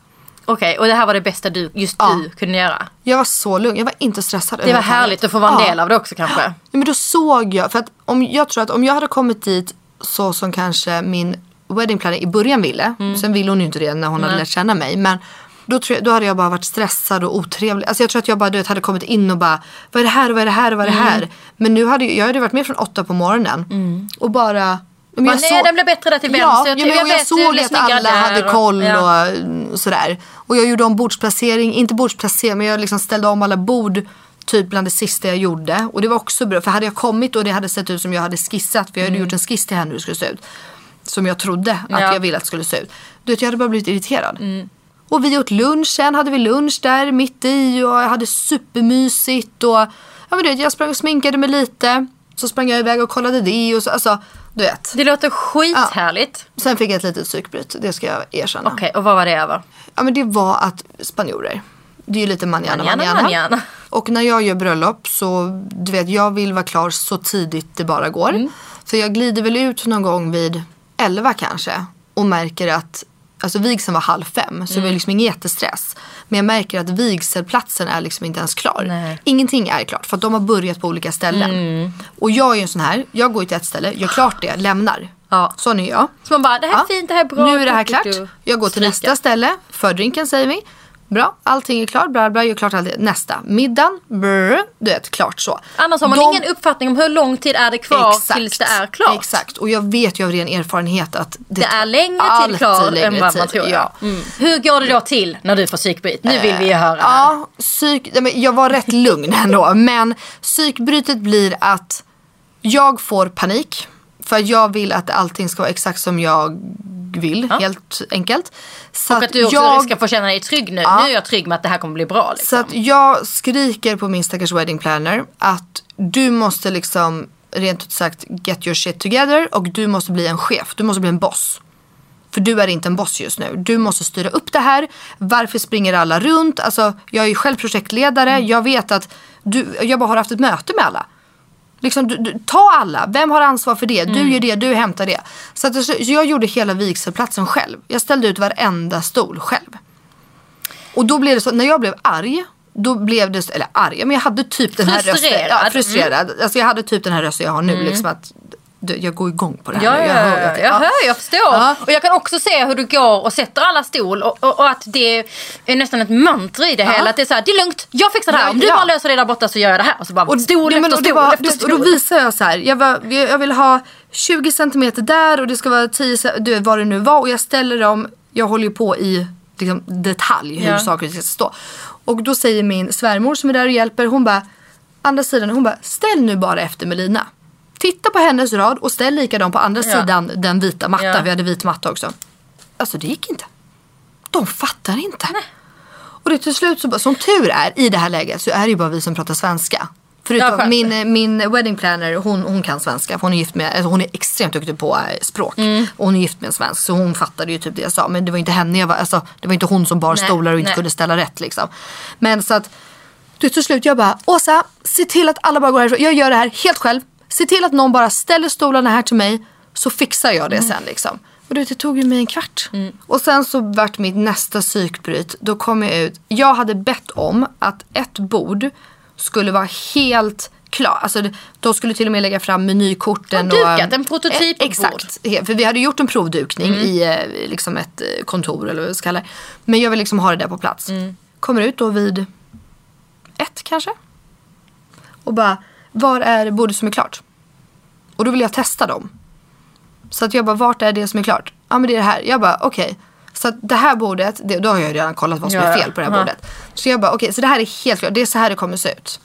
Okej, och det här var det bästa du, just Ja. du kunde göra? Jag var så lugn, jag var inte stressad. Det var härligt att få vara en del av det också kanske? Ja, men då såg jag, för att om, jag tror att om jag hade kommit dit så som kanske min wedding planner i början ville. Sen ville hon ju inte det när hon hade Mm. Nej. lärt känna mig. Men då, tror jag, då hade jag bara varit stressad och otrevlig. Alltså jag tror att jag bara du vet, hade kommit in och bara vad är det här, vad är det här, vad är det Mm. här. Men nu hade jag hade varit med från åtta på morgonen. Och bara men jag nej, såg- den blev bättre där till vänster. ja, jag, jag vet, du såg att alla där hade koll ja. och mm, sådär. Och jag gjorde om bordsplacering, inte bordsplacering men jag liksom ställde om alla bord typ bland det sista jag gjorde. Och det var också bra för hade jag kommit och det hade sett ut som jag hade skissat för jag hade gjort en skiss till henne hur det skulle se ut. Som jag trodde att Mm. Ja. jag ville att det skulle se ut. Du vet jag hade bara blivit irriterad. Och vi åt lunchen, hade vi lunch där mitt i och jag hade supermysigt och ja men du vet jag sprang och sminkade mig lite. Så sprang jag iväg och kollade det och så, alltså du vet. Det låter skithärligt. Sen fick jag ett litet psykbryt, det ska jag erkänna. Okej, och vad var det över? Ja men det var att spanjorer, det är ju lite manjana. manjana. Och när jag gör bröllop så, du vet jag vill vara klar så tidigt det bara går. Mm. Så jag glider väl ut någon gång vid 11 kanske och märker att Alltså vigseln var halv fem så det Mm. var liksom ingen jättestress. Men jag märker att vigselplatsen är liksom inte ens klar. Nej. Ingenting är klart för att de har börjat på olika ställen. Mm. Och jag är ju en sån här, jag går till ett ställe, gör klart det, lämnar. Ja. Sån är jag. Så man bara, det här är Ja. fint, det här är bra. Nu är det här klart. Jag går till nästa ställe. Fördrinken säger vi. Bra, allting är klart. Bla, bla, gör klart allt det. Nästa. Middagen. Brr, du vet, klart så. Annars har man De- ingen uppfattning om hur lång tid är det kvar Exakt. tills det är klart. Exakt. Och jag vet ju av ren erfarenhet att det, Det är längre tid kvar längre än vad man tror. Ja. Mm. Hur går det då till när du får psykbryt? Nu vill vi ju höra. Ja, psyk, jag var rätt lugn ändå. Men psykbrytet blir att jag får panik. För jag vill att allting ska vara exakt som jag vill. Helt enkelt. Så Och att du också jag, ska få känna dig trygg nu. Ja. Nu är jag trygg med att det här kommer bli bra. Liksom. Så att jag skriker på min stackars wedding planner att du måste liksom rent ut sagt get your shit together och du måste bli en chef. Du måste bli en boss. För du är inte en boss just nu. Du måste styra upp det här. Varför springer alla runt? Alltså, jag är ju själv projektledare. Jag vet att du, jag bara har haft ett möte med alla. Liksom, du, du, ta alla. Vem har ansvar för det? Du gör det, du hämtar det. Så, att, så jag gjorde hela vigselplatsen själv. Jag ställde ut varenda stol själv. Och då blev det så, när jag blev arg, då blev det, eller arg, men jag hade typ den här rösten. Frustrerad. Ja, frustrerad. Alltså jag hade typ den här rösten jag har nu. Liksom att, jag går igång på det här. Ja, nu. ja, Jag ja, hör ja. att- jag hör, jag förstår. Ja. Och jag kan också se hur du går och sätter alla stol och, och, och att det är nästan ett mantra i det hela. Att det är så här, det är lugnt, jag fixar det här. Ja, Om du ja. bara löser det där borta så gör jag det här. Och så bara stol ja, men, efter och stol var, efter stol. Och då visar jag så här. Jag, var, jag vill ha 20 centimeter där och det ska vara 10 ce- du vad det nu var. Och jag ställer dem, jag håller ju på i liksom, detalj hur Ja. saker ska stå. Och då säger min svärmor som är där och hjälper, hon bara, andra sidan, hon bara, ställ nu bara efter Melina. Titta på hennes rad och ställ likadant på andra Ja. sidan den vita matta. Ja. Vi hade vit matta också. Alltså det gick inte. De fattar inte. Och det till slut så, som tur är i det här läget så är det ju bara vi som pratar svenska. Förutom min, min wedding planner, hon, hon kan svenska. För hon är gift med, alltså hon är extremt duktig på eh, språk. Mm. Och hon är gift med en svensk. Så hon fattade ju typ det jag sa. Men det var inte henne jag var, alltså, det var inte hon som bar Nej, stolar och inte nej. kunde ställa rätt liksom. Men så att till slut jag bara, Åsa, se till att alla bara går härifrån. Jag gör det här helt själv. Se till att någon bara ställer stolarna här till mig. Så fixar jag det Mm. sen liksom. Och det tog ju mig en kvart. Och sen så vart mitt nästa psykbryt. Då kom jag ut. Jag hade bett om att ett bord skulle vara helt klart. Alltså, de skulle till och med lägga fram menykorten. Ja, dukat, och, en prototyp Eh, Exakt. He- För vi hade gjort en provdukning i eh, liksom ett eh, kontor eller vad vi ska kalla det. Men jag vill liksom ha det där på plats. Kommer ut då vid ett kanske. Och bara, var är bordet som är klart? Och då vill jag testa dem. Så att jag bara, vart är det som är klart? Ja men det är det här. Jag bara, okej. Så att det här bordet, det, då har jag redan kollat vad som Ja, är ja. fel på det här Aha. bordet. Så jag bara, okej så det här är helt klart. Det är så här det kommer se ut.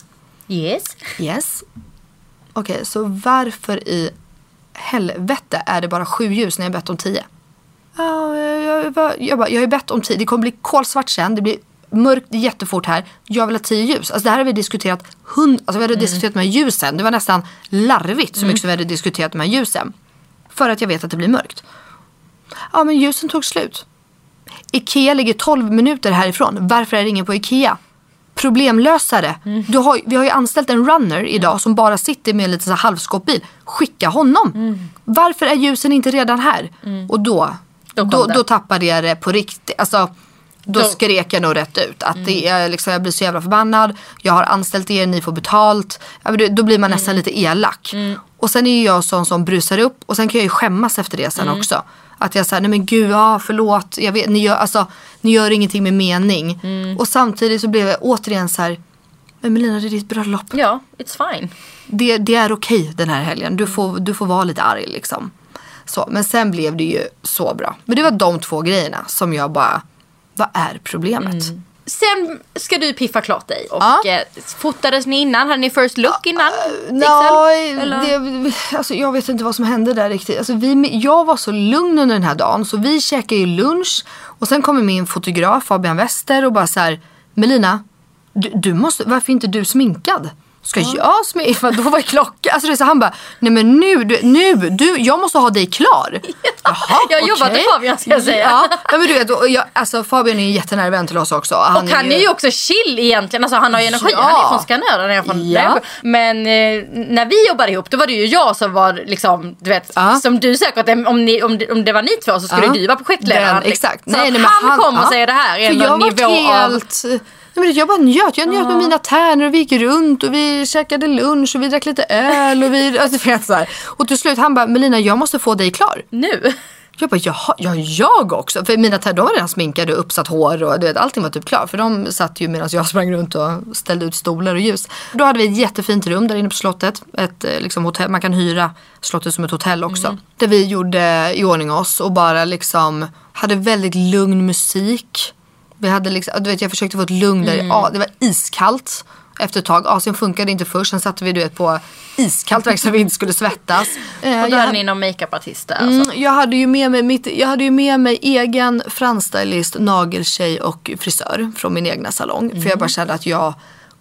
Yes. Yes. Okej, så varför i helvete är det bara sju ljus när jag bett om tio? Ja, jag, jag, jag, jag, bara, jag har ju bett om tio. Det kommer bli kolsvart sen. Det blir mörkt jättefort här. Jag vill ha tio ljus. Alltså det här har vi diskuterat hund, alltså vi hade diskuterat de här ljusen. Det var nästan larvigt så mycket som vi hade diskuterat här ljusen. För att jag vet att det blir mörkt. Ja, men ljusen tog slut. Ikea ligger 12 minuter härifrån. Varför är det ingen på Ikea? Problemlösare. Du har, vi har ju anställt en runner idag som bara sitter med en liten så här halvskåpbil. Skicka honom. Varför är ljusen inte redan här? Och då, Då då, då, tappade jag det på riktigt. Alltså, då skrek jag nog rätt ut. Att det är, liksom, jag blir så jävla förbannad. Jag har anställt er, ni får betalt. Ja, men det- Då blir man nästan lite elak. Och sen är ju jag sån som brusar upp. Och sen kan jag ju skämmas efter det sen också. Att jag säger, nej men gud, ja förlåt. Jag vet, ni, gör, alltså, ni gör ingenting med mening. Och samtidigt så blev jag återigen så här. Men Melina, det är ditt bröllop. Ja, it's fine. Det, det är okej den här helgen. Du får, du får vara lite arg liksom. Så, men sen blev det ju så bra. Men det var de två grejerna som jag bara, vad är problemet? Sen ska du piffa klart dig. Och Ja. eh, fotades ni innan? Hade ni first look innan? Nej? Eller? det, alltså, jag vet inte vad som hände där riktigt. Alltså, vi, jag var så lugn under den här dagen så vi käkade ju lunch och sen kommer min fotograf Fabian Wester och bara så här, Melina, du, du måste, varför är inte du sminkad? Ska jag sminka? [LAUGHS] Då var klockan. Alltså det är så han bara, nej men nu, du, nu, du, jag måste ha dig klar. [LAUGHS] Jaha, Jag har jobbat med Fabian, ska jag säga. Ja, ja, men du vet, och jag, alltså Fabian är ju en jättenära vän till oss också. Han och han är ju också chill egentligen. Alltså han har ju energi. Ja. Han är från Skanör. Han är från Ja. Men eh, när vi jobbade ihop då var det ju jag som var liksom, du vet, Ja. som du säkert, om, ni, om, om det var ni två så skulle Ja. du vara projektledaren. Exakt. Så Nej, att nej, men han, kommer och ja. säger det här är För en nivå av... helt... Nej, men jag bara njöt. Jag njöt med mina tärnor och vi gick runt och vi käkade lunch och vi drack lite öl och vi... [LAUGHS] Alltså, vet, så här. Och till slut han bara, Melina jag måste få dig klar. Nu. Jag bara, jaha, ja jag också. För mina tärnor var redan sminkade och uppsatt hår och du vet, allting var typ klart. För de satt ju medan jag [LAUGHS] sprang runt och ställde ut stolar och ljus. Då hade vi ett jättefint rum där inne på slottet. Ett, eh, liksom, hotell. Man kan hyra slottet som ett hotell också. Där vi gjorde i ordning oss och bara liksom hade väldigt lugn musik. Vi hade liksom, du vet, jag försökte få ett lugn där. Ja, det var iskallt efter ett tag. Asien funkade inte först. Sen satte vi du vet, på iskallt verk så vi inte skulle svettas. Eh, Och då hade ni någon makeupartist där. Alltså. Mm, jag, hade ju med mig mitt, jag hade ju med mig egen fransstylist, nageltjej och frisör från min egna salong. För jag bara kände att jag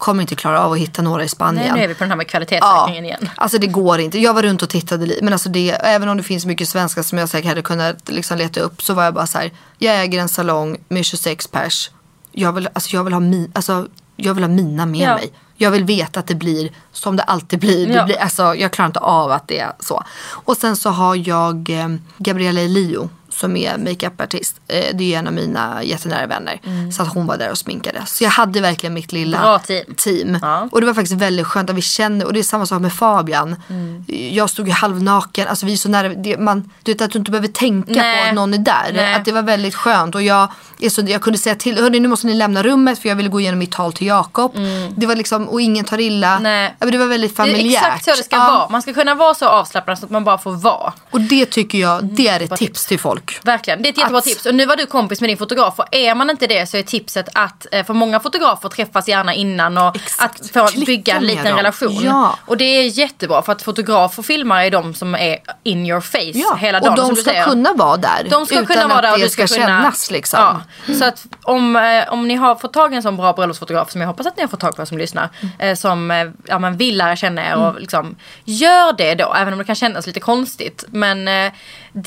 kommer inte klara av att hitta några i Spanien. Nej, nu är vi på den här med Ja, kvalitetssäkringen igen. alltså det går inte. Jag var runt och tittade lite. Men alltså det, även om det finns mycket svenskar som jag säkert hade kunnat liksom leta upp. Så var jag bara så här. Jag äger en salong med 26 pers. Jag vill, alltså jag vill, ha, mi, alltså jag vill ha mina med Ja. mig. Jag vill veta att det blir som det alltid blir. Det Ja. blir alltså, jag klarar inte av att det är så. Och sen så har jag eh, Gabriella Elio som är makeupartist. Eh, det är ju en av mina jättenära vänner. Så att hon var där och sminkade. Så jag hade verkligen mitt lilla team. team. Ja. Och det var faktiskt väldigt skönt att vi känner, och det är samma sak med Fabian. Mm. Jag stod ju halvnaken, alltså vi är så nära, det, man, du vet att du inte behöver tänka Nej. på att någon är där. Nej. Att det var väldigt skönt och jag, så, jag kunde säga till, hörni nu måste ni lämna rummet för jag ville gå igenom mitt tal till Jakob. Det var liksom, och ingen tar illa. Mm. Nej. Det var väldigt Det är familjärt. exakt så det ska Ja. vara. Man ska kunna vara så avslappnad så att man bara får vara. Och det tycker jag, det är ett tips till folk. Verkligen, det är ett jättebra Att- tips. Och nu var du kompis med din fotograf och är man inte det så är tipset att, eh, för många fotografer träffas gärna innan och Exakt. att få Klicka bygga en liten dem. relation. Ja. Och det är jättebra för att fotografer och filmare är de som är in your face hela dagen. och som de du ska kunna vara där. De ska kunna vara där och du ska, ska kunna... kännas liksom. Ja. Så att om, eh, om ni har fått tag i en sån bra bröllopsfotograf som jag hoppas att ni har fått tag på som lyssnar. Eh, som ja, men vill lära känna er och liksom gör det då. Även om det kan kännas lite konstigt. Men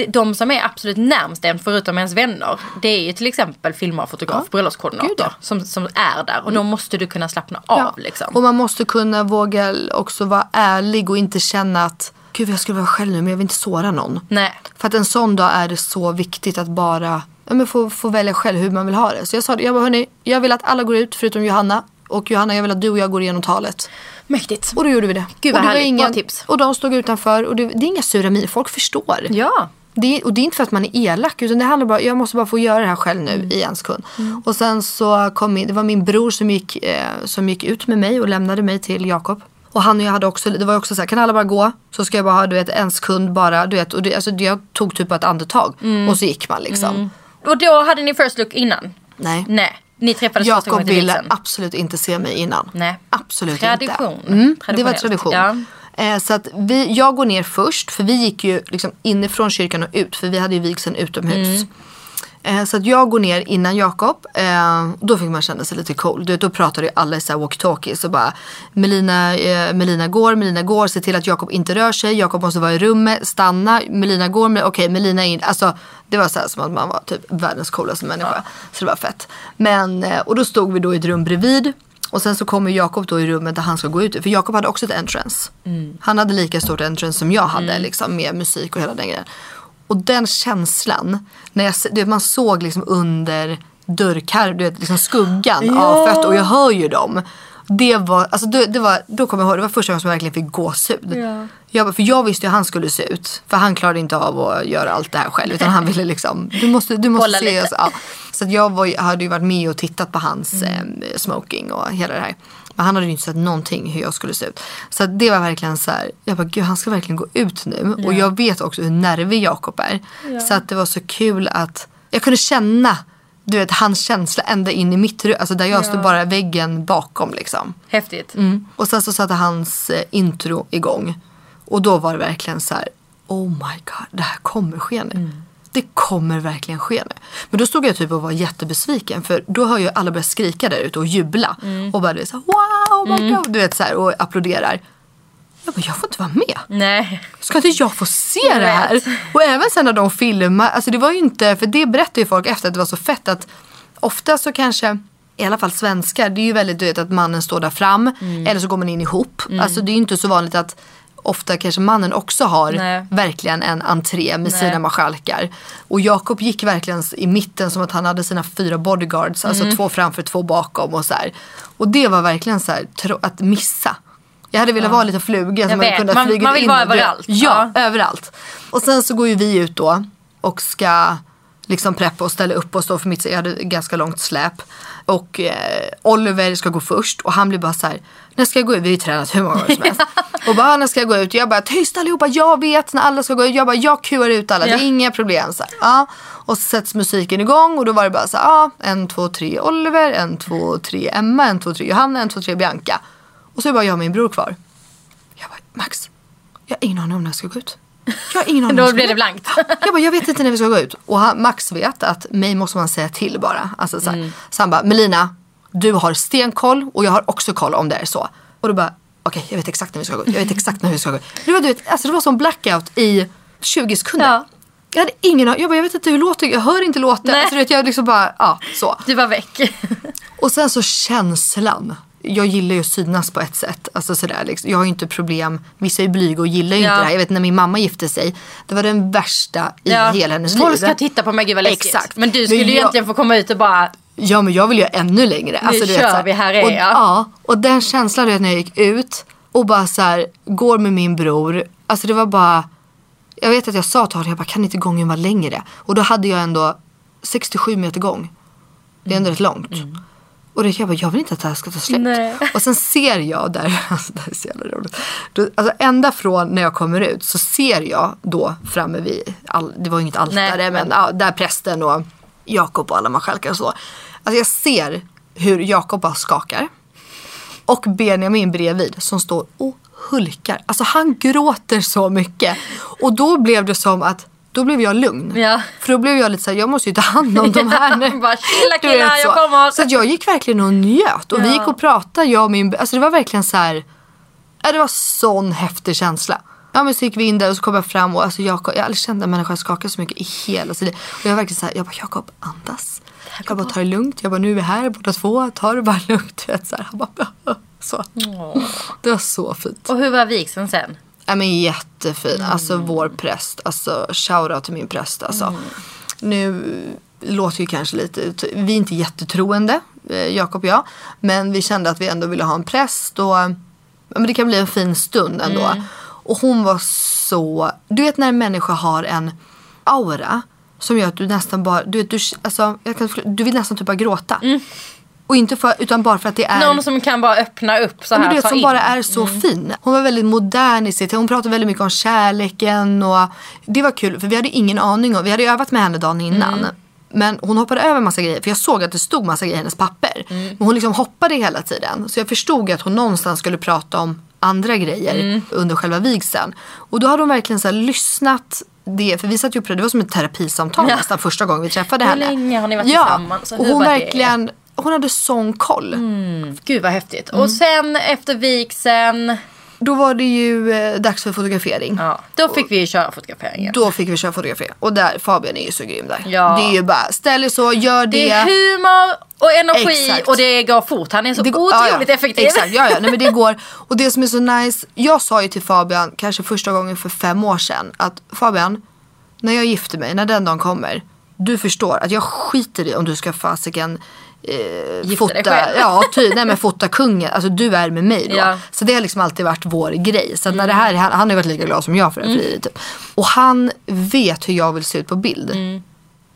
de, som är absolut närmst en förutom ens vänner. Det är ju till exempel filmare, fotograf, Gud, bröllopskoordinator. ja. Som, som är där. Och då måste du kunna slappna av Ja. liksom. Och man måste kunna våga också vara ärlig och inte känna att gud jag skulle vara själv nu men jag vill inte såra någon. Nej. För att en sån dag är det så viktigt att bara ja, men få, få välja själv hur man vill ha det. Så jag sa det, jag bara hörni, jag vill att alla går ut förutom Johanna. Och Johanna jag vill att du och jag går igenom talet. Mäktigt. Och då gjorde vi det. Gud, och vad det var härligt. Bra tips. Och de stod utanför och det, det är inga sura miner, folk förstår. Ja. Det, och det är inte för att man är elak utan det handlar bara jag måste bara få göra det här själv nu Mm. i en sekund. Och sen så kom min, det var min bror som gick, eh, som gick ut med mig och lämnade mig till Jakob. Och han och jag hade också, det var också så här, kan alla bara gå? Så ska jag bara ha du vet, en sekund bara, du vet. Och det, alltså, jag tog typ ett andetag Mm. och så gick man liksom. Och då hade ni first look innan? Nej. Nej. Ni träffades första Jakob gången till ville absolut inte se mig innan. Nej. Absolut Tradition. inte. Mm, det var tradition. Ja. Eh, så att vi, jag går ner först för vi gick ju liksom inifrån kyrkan och ut för vi hade ju vigseln utomhus. Mm. Eh, så att jag går ner innan Jakob. Eh, då fick man känna sig lite cool. Du vet, då pratade ju alla i walkie-talkies och bara Melina, Melina går, Melina går, se till att Jakob inte rör sig. Jakob måste vara i rummet, stanna, Melina går, okej Melina in. Alltså det var så som att man var typ världens coolaste människa. Så det var fett. Men, och då stod vi då i ett rum bredvid. Och sen så kommer Jakob då i rummet där han ska gå ut. För Jakob hade också ett entrance. Han hade lika stort entrance som jag hade liksom med musik och hela den grejen. Och den känslan, när jag, du vet, man såg liksom under dörrkarmen, du vet liksom skuggan av fötter och jag hör ju dem. Det var, alltså det, det var, då kommer jag ihåg, det var första gången som jag verkligen fick gåshud. Ja. Jag, för jag visste hur han skulle se ut. För han klarade inte av att göra allt det här själv. Utan han [LAUGHS] ville liksom, du måste, du måste se lite. oss. Ja. Så jag var, hade ju varit med och tittat på hans eh, smoking och hela det här. Men han hade ju inte sett någonting hur jag skulle se ut. Så det var verkligen så här, jag bara gud han ska verkligen gå ut nu. Och jag vet också hur nervig Jakob är. Så att det var så kul att jag kunde känna du vet, hans känsla ända in i mitt rum. Alltså där jag stod bara väggen bakom liksom. Häftigt. Mm. Och sen så satte hans eh, intro igång. Och då var det verkligen så här, oh my god, det här kommer ske nu. Mm. Det kommer verkligen ske nu. Men då stod jag typ och var jättebesviken för då hör ju alla börja skrika där ute och jubla. Mm. Och bara det så här, wow, oh my god. Du vet så här och applåderar. Jag bara, jag får inte vara med. Nej. Ska inte jag få se Jag det här? vet. Och även sen när de filmar, alltså det var ju inte, för det berättar ju folk efter att det var så fett att ofta så kanske i alla fall svenskar, det är ju väldigt du vet att mannen står där fram Mm. eller så går man in ihop. Alltså det är ju inte så vanligt att ofta kanske mannen också har Nej. verkligen en entré med Nej. sina marskalkar. Och Jakob gick verkligen i mitten som att han hade sina fyra bodyguards, Mm. alltså två framför, två bakom och så här. Och det var verkligen så här, att missa. Jag hade velat vara lite fluga kunnat man- flyga man vill in vara överallt. Ja, Ja. överallt. Och sen så går ju vi ut då och ska liksom preppa och ställa upp oss då för mitt, jag hade ganska långt släp. Och eh, Oliver ska gå först och han blir bara så här, när ska jag gå ut? Vi har ju tränat hur många gånger som helst. och bara, när ska jag gå ut? Jag bara, tyst allihopa, jag vet när alla ska gå ut. Jag bara, jag kuar ut alla, det är inga problem. Så ja. Och så sätts musiken igång och då var det bara så här, ja, en, två, tre Oliver, en, två, tre Emma, en, två, tre Johanna, en, två, tre Bianca. Och så är bara jag och min bror kvar. Jag bara, Max, jag har ingen aning om när jag ska gå ut. Jag har ingen [LAUGHS] aning Då gå det blankt. Jag bara, jag vet inte när vi ska gå ut. Och han, Max vet att mig måste man säga till bara. Alltså, så, här. så han bara, Melina, du har stenkoll och jag har också koll om det är så. Och då bara, okej jag vet exakt när vi ska gå ut. Jag vet exakt när vi ska gå ut. Det var, du vet, alltså, det var som blackout i 20 sekunder. Ja. Jag hade ingen. Jag bara, jag vet inte hur låter Jag hör inte låten. Alltså, du vet, jag liksom bara, ja så. Du var väck. [LAUGHS] Och sen så känslan. Jag gillar ju att synas på ett sätt. Alltså sådär, liksom. Jag har ju inte problem. Vissa är blyga och gillar ju Ja. inte det här. Jag vet när min mamma gifte sig. Det var den värsta i hela hennes liv. Folk ska titta på mig, gud vad läskigt. Exakt. Men du skulle Men ju jag- egentligen få komma ut och bara, Ja men jag vill ju ännu längre. Alltså, du kör vet, så vi, här är och, jag. Ja, och den känslan du vet när jag gick ut och bara så här, går med min bror. Alltså det var bara, jag vet att jag sa till honom, jag bara kan inte gången vara längre? Och då hade jag ändå 67 meter gång. Det är ändå rätt långt. Och då jag bara, jag vill inte att det här ska ta slut. Nej. [LAUGHS] Och sen ser jag där, [LAUGHS] alltså det här är så jävla roligt. Alltså ända från när jag kommer ut så ser jag då framme vid, all, det var inget altare Nej, men ja, där prästen och Jakob och alla marskalkar och så. Alltså jag ser hur Jakob bara skakar. Och Benjamin bredvid som står och hulkar. Alltså han gråter så mycket. Och då blev det som att, då blev jag lugn. Ja. För då blev jag lite såhär, jag måste ju ta hand om [LAUGHS] de här nu. Bara, "Chilla, killar, jag kommer." Så att jag gick verkligen och njöt. Och vi Ja. gick och pratade, jag och min, alltså det var verkligen så här. Det var sån häftig känsla. Ja men så gick vi in där och så kom jag fram och alltså Jakob, jag har aldrig känt en människa skaka så mycket i hela sitt liv. Och jag var verkligen såhär, jag bara Jakob andas. Jag bara ta det lugnt, jag bara nu är vi här båda två, ta det bara lugnt. Vet, så här. Han bara, så. Det var så fint. Och hur var vigseln sen? Ja men jättefin. Alltså vår präst. Alltså shoutout till min präst. Alltså. Nu låter ju kanske lite, vi är inte jättetroende, eh, Jakob och jag. Men vi kände att vi ändå ville ha en präst och ja, men det kan bli en fin stund ändå. Och hon var så, du vet när en människa har en aura som gör att du nästan bara, du vet, du, alltså, kan, du vill nästan typ bara gråta. Och inte för, utan bara för att det är Någon som kan bara öppna upp så här. men du vet, som in. bara är så fin. Hon var väldigt modern i sitt Hon pratade väldigt mycket om kärleken och det var kul för vi hade ingen aning om, vi hade övat med henne dagen innan. Men hon hoppade över massa grejer för jag såg att det stod massa grejer i hennes papper. Men hon liksom hoppade hela tiden. Så jag förstod att hon någonstans skulle prata om andra grejer under själva vigseln. Och då hade hon verkligen så lyssnat det, för vi satt ju på det, det var som ett terapisamtal Ja. nästan första gången vi träffade Hur henne. länge har ni varit ja. tillsammans? Och Och hur hon det? verkligen, hon hade sån koll. Gud vad häftigt. Mm. Och sen efter vigseln, Då var det ju eh, dags för fotografering. ja, då fick vi köra fotograferingen. Då fick vi köra fotografering. Och där, Fabian är ju så grym där. Ja. Det är ju bara, ställ er så, gör det. Det är humor och energi Exakt. och det går fort. Han är så Det går- otroligt ja. effektiv. Exakt, ja, ja. Nej, men det går. Och det som är så nice, jag sa ju till Fabian, kanske första gången för fem år sedan, att Fabian, när jag gifter mig, när den dagen kommer, du förstår att jag skiter i om du ska fasiken eh, fota, ja, ty, nej men fota kungen, alltså du är med mig då. Ja. Så det har liksom alltid varit vår grej. Så att när det Mm. här, han, han har ju varit lika glad som jag för det här frieriet, typ. Och han vet hur jag vill se ut på bild. Mm.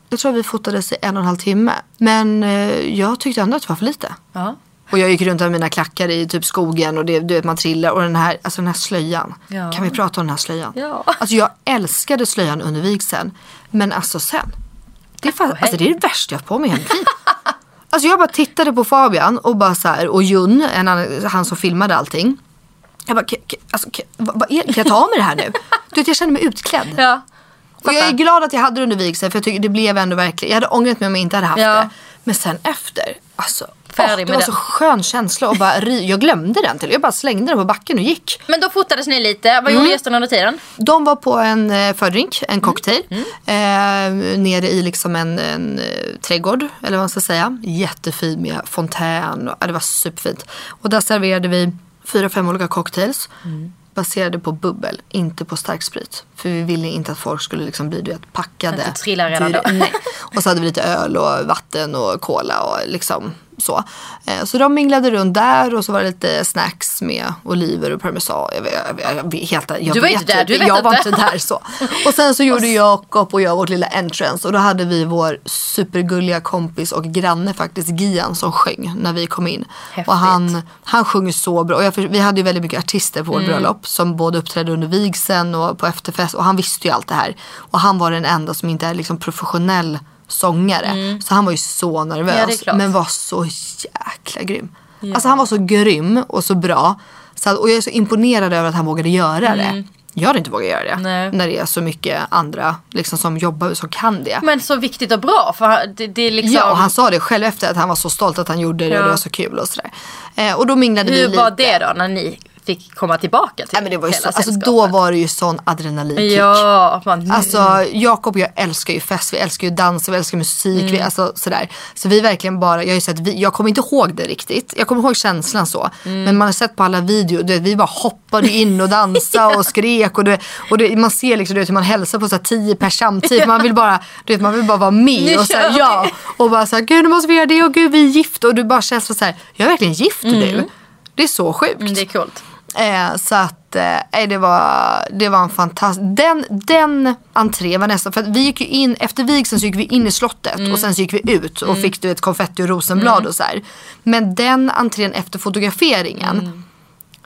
Jag tror vi fotades i en och en halv timme. Men eh, jag tyckte ändå att det var för lite. Ja. Och jag gick runt med mina klackar i typ skogen och det, du vet man trillar och den här, alltså den här slöjan. Ja. Kan vi prata om den här slöjan? Ja. Alltså jag älskade slöjan under vigseln. Men alltså sen. Det är, hej. alltså det är det värsta jag har på mig i hela mitt liv. [LAUGHS] Alltså jag bara tittade på Fabian och bara så här, och Jun, en annan, han som filmade allting. Jag bara, "K- k- alltså, vad, är, kan jag ta av mig det här nu? Du vet jag känner mig utklädd. Ja. Och jag är glad att jag hade det under vigseln för jag tycker det blev ändå verkligen, jag hade ångrat mig om jag inte hade haft Ja. det. Men sen efter, alltså Färdig det med var den. så skön känsla och bara, jag glömde den till. Jag bara slängde den på backen och gick. Men då fotades ni lite. Vad Mm. gjorde gästerna under tiden? De var på en eh, fördrink, Mm. en cocktail. Eh, nere i liksom en, en eh, trädgård, eller vad man ska säga. Jättefin med fontän. Och, ja, det var superfint. Och där serverade vi fyra, fem olika cocktails. Mm. Baserade på bubbel, inte på starksprit. För vi ville inte att folk skulle liksom bli du vet, packade. Att du trillar redan då. Nej. Och så hade vi lite öl och vatten och cola och liksom så. Eh, Så de minglade runt där och så var det lite snacks med oliver och parmesan. Jag, vet- jag, jag, jag, helt, jag Du var vet inte där, du vet jag var inte. där så. Och sen så [LAUGHS] gjorde Jakob och jag vårt lilla entrance och då hade vi vår supergulliga kompis och granne faktiskt Gian som sjöng när vi kom in. Häftigt. Och han, han sjunger så bra. Och vi hade ju väldigt mycket artister på vårt Mm. bröllop som både uppträdde under vigseln och på efterfest och han visste ju allt det här. Och han var den enda som inte är liksom professionell sångare. Så han var ju så nervös Mm. Ja, men var så jäkla grym. Alltså han var så grym och så bra. Så att, och jag är så imponerad över att han vågade göra det. Jag hade inte vågat göra det. Mm. Nej. När det är så mycket andra liksom, som jobbar som kan det. Men så viktigt och bra för det, det är liksom... Ja, och han sa det själv efter att han var så stolt att han gjorde det och Ja. det var så kul och sådär. Eh, och då minglade vi Hur lite. var det då när ni fick komma tillbaka till Nej, men det var ju så, alltså, då var det ju sån adrenalinkick. Ja, man, Alltså Jakob och jag älskar ju fest, vi älskar ju dans, vi älskar musik, vi, alltså, sådär. Så vi verkligen bara, jag har ju sett, vi, jag kommer inte ihåg det riktigt, jag kommer ihåg känslan så. Men man har sett på alla videor, vi bara hoppade in och dansade och skrek och, det, och det, man ser liksom du vet, hur man hälsar på så här, tio pers samtidigt. Man vill bara, du vet, man vill bara vara Nu med och, så här, ja, och bara så här, gud nu måste vi göra det och gud vi är gifta och du bara känns så här, jag är verkligen gift nu. Det är så sjukt. Mm, det är coolt. Eh, så att eh, det, var, det var en fantastisk... Den, den entrén var nästan... För att vi gick ju in, efter vigseln så gick vi in i slottet och sen så gick vi ut och fick du ett konfetti och rosenblad och så här. Men den entrén efter fotograferingen,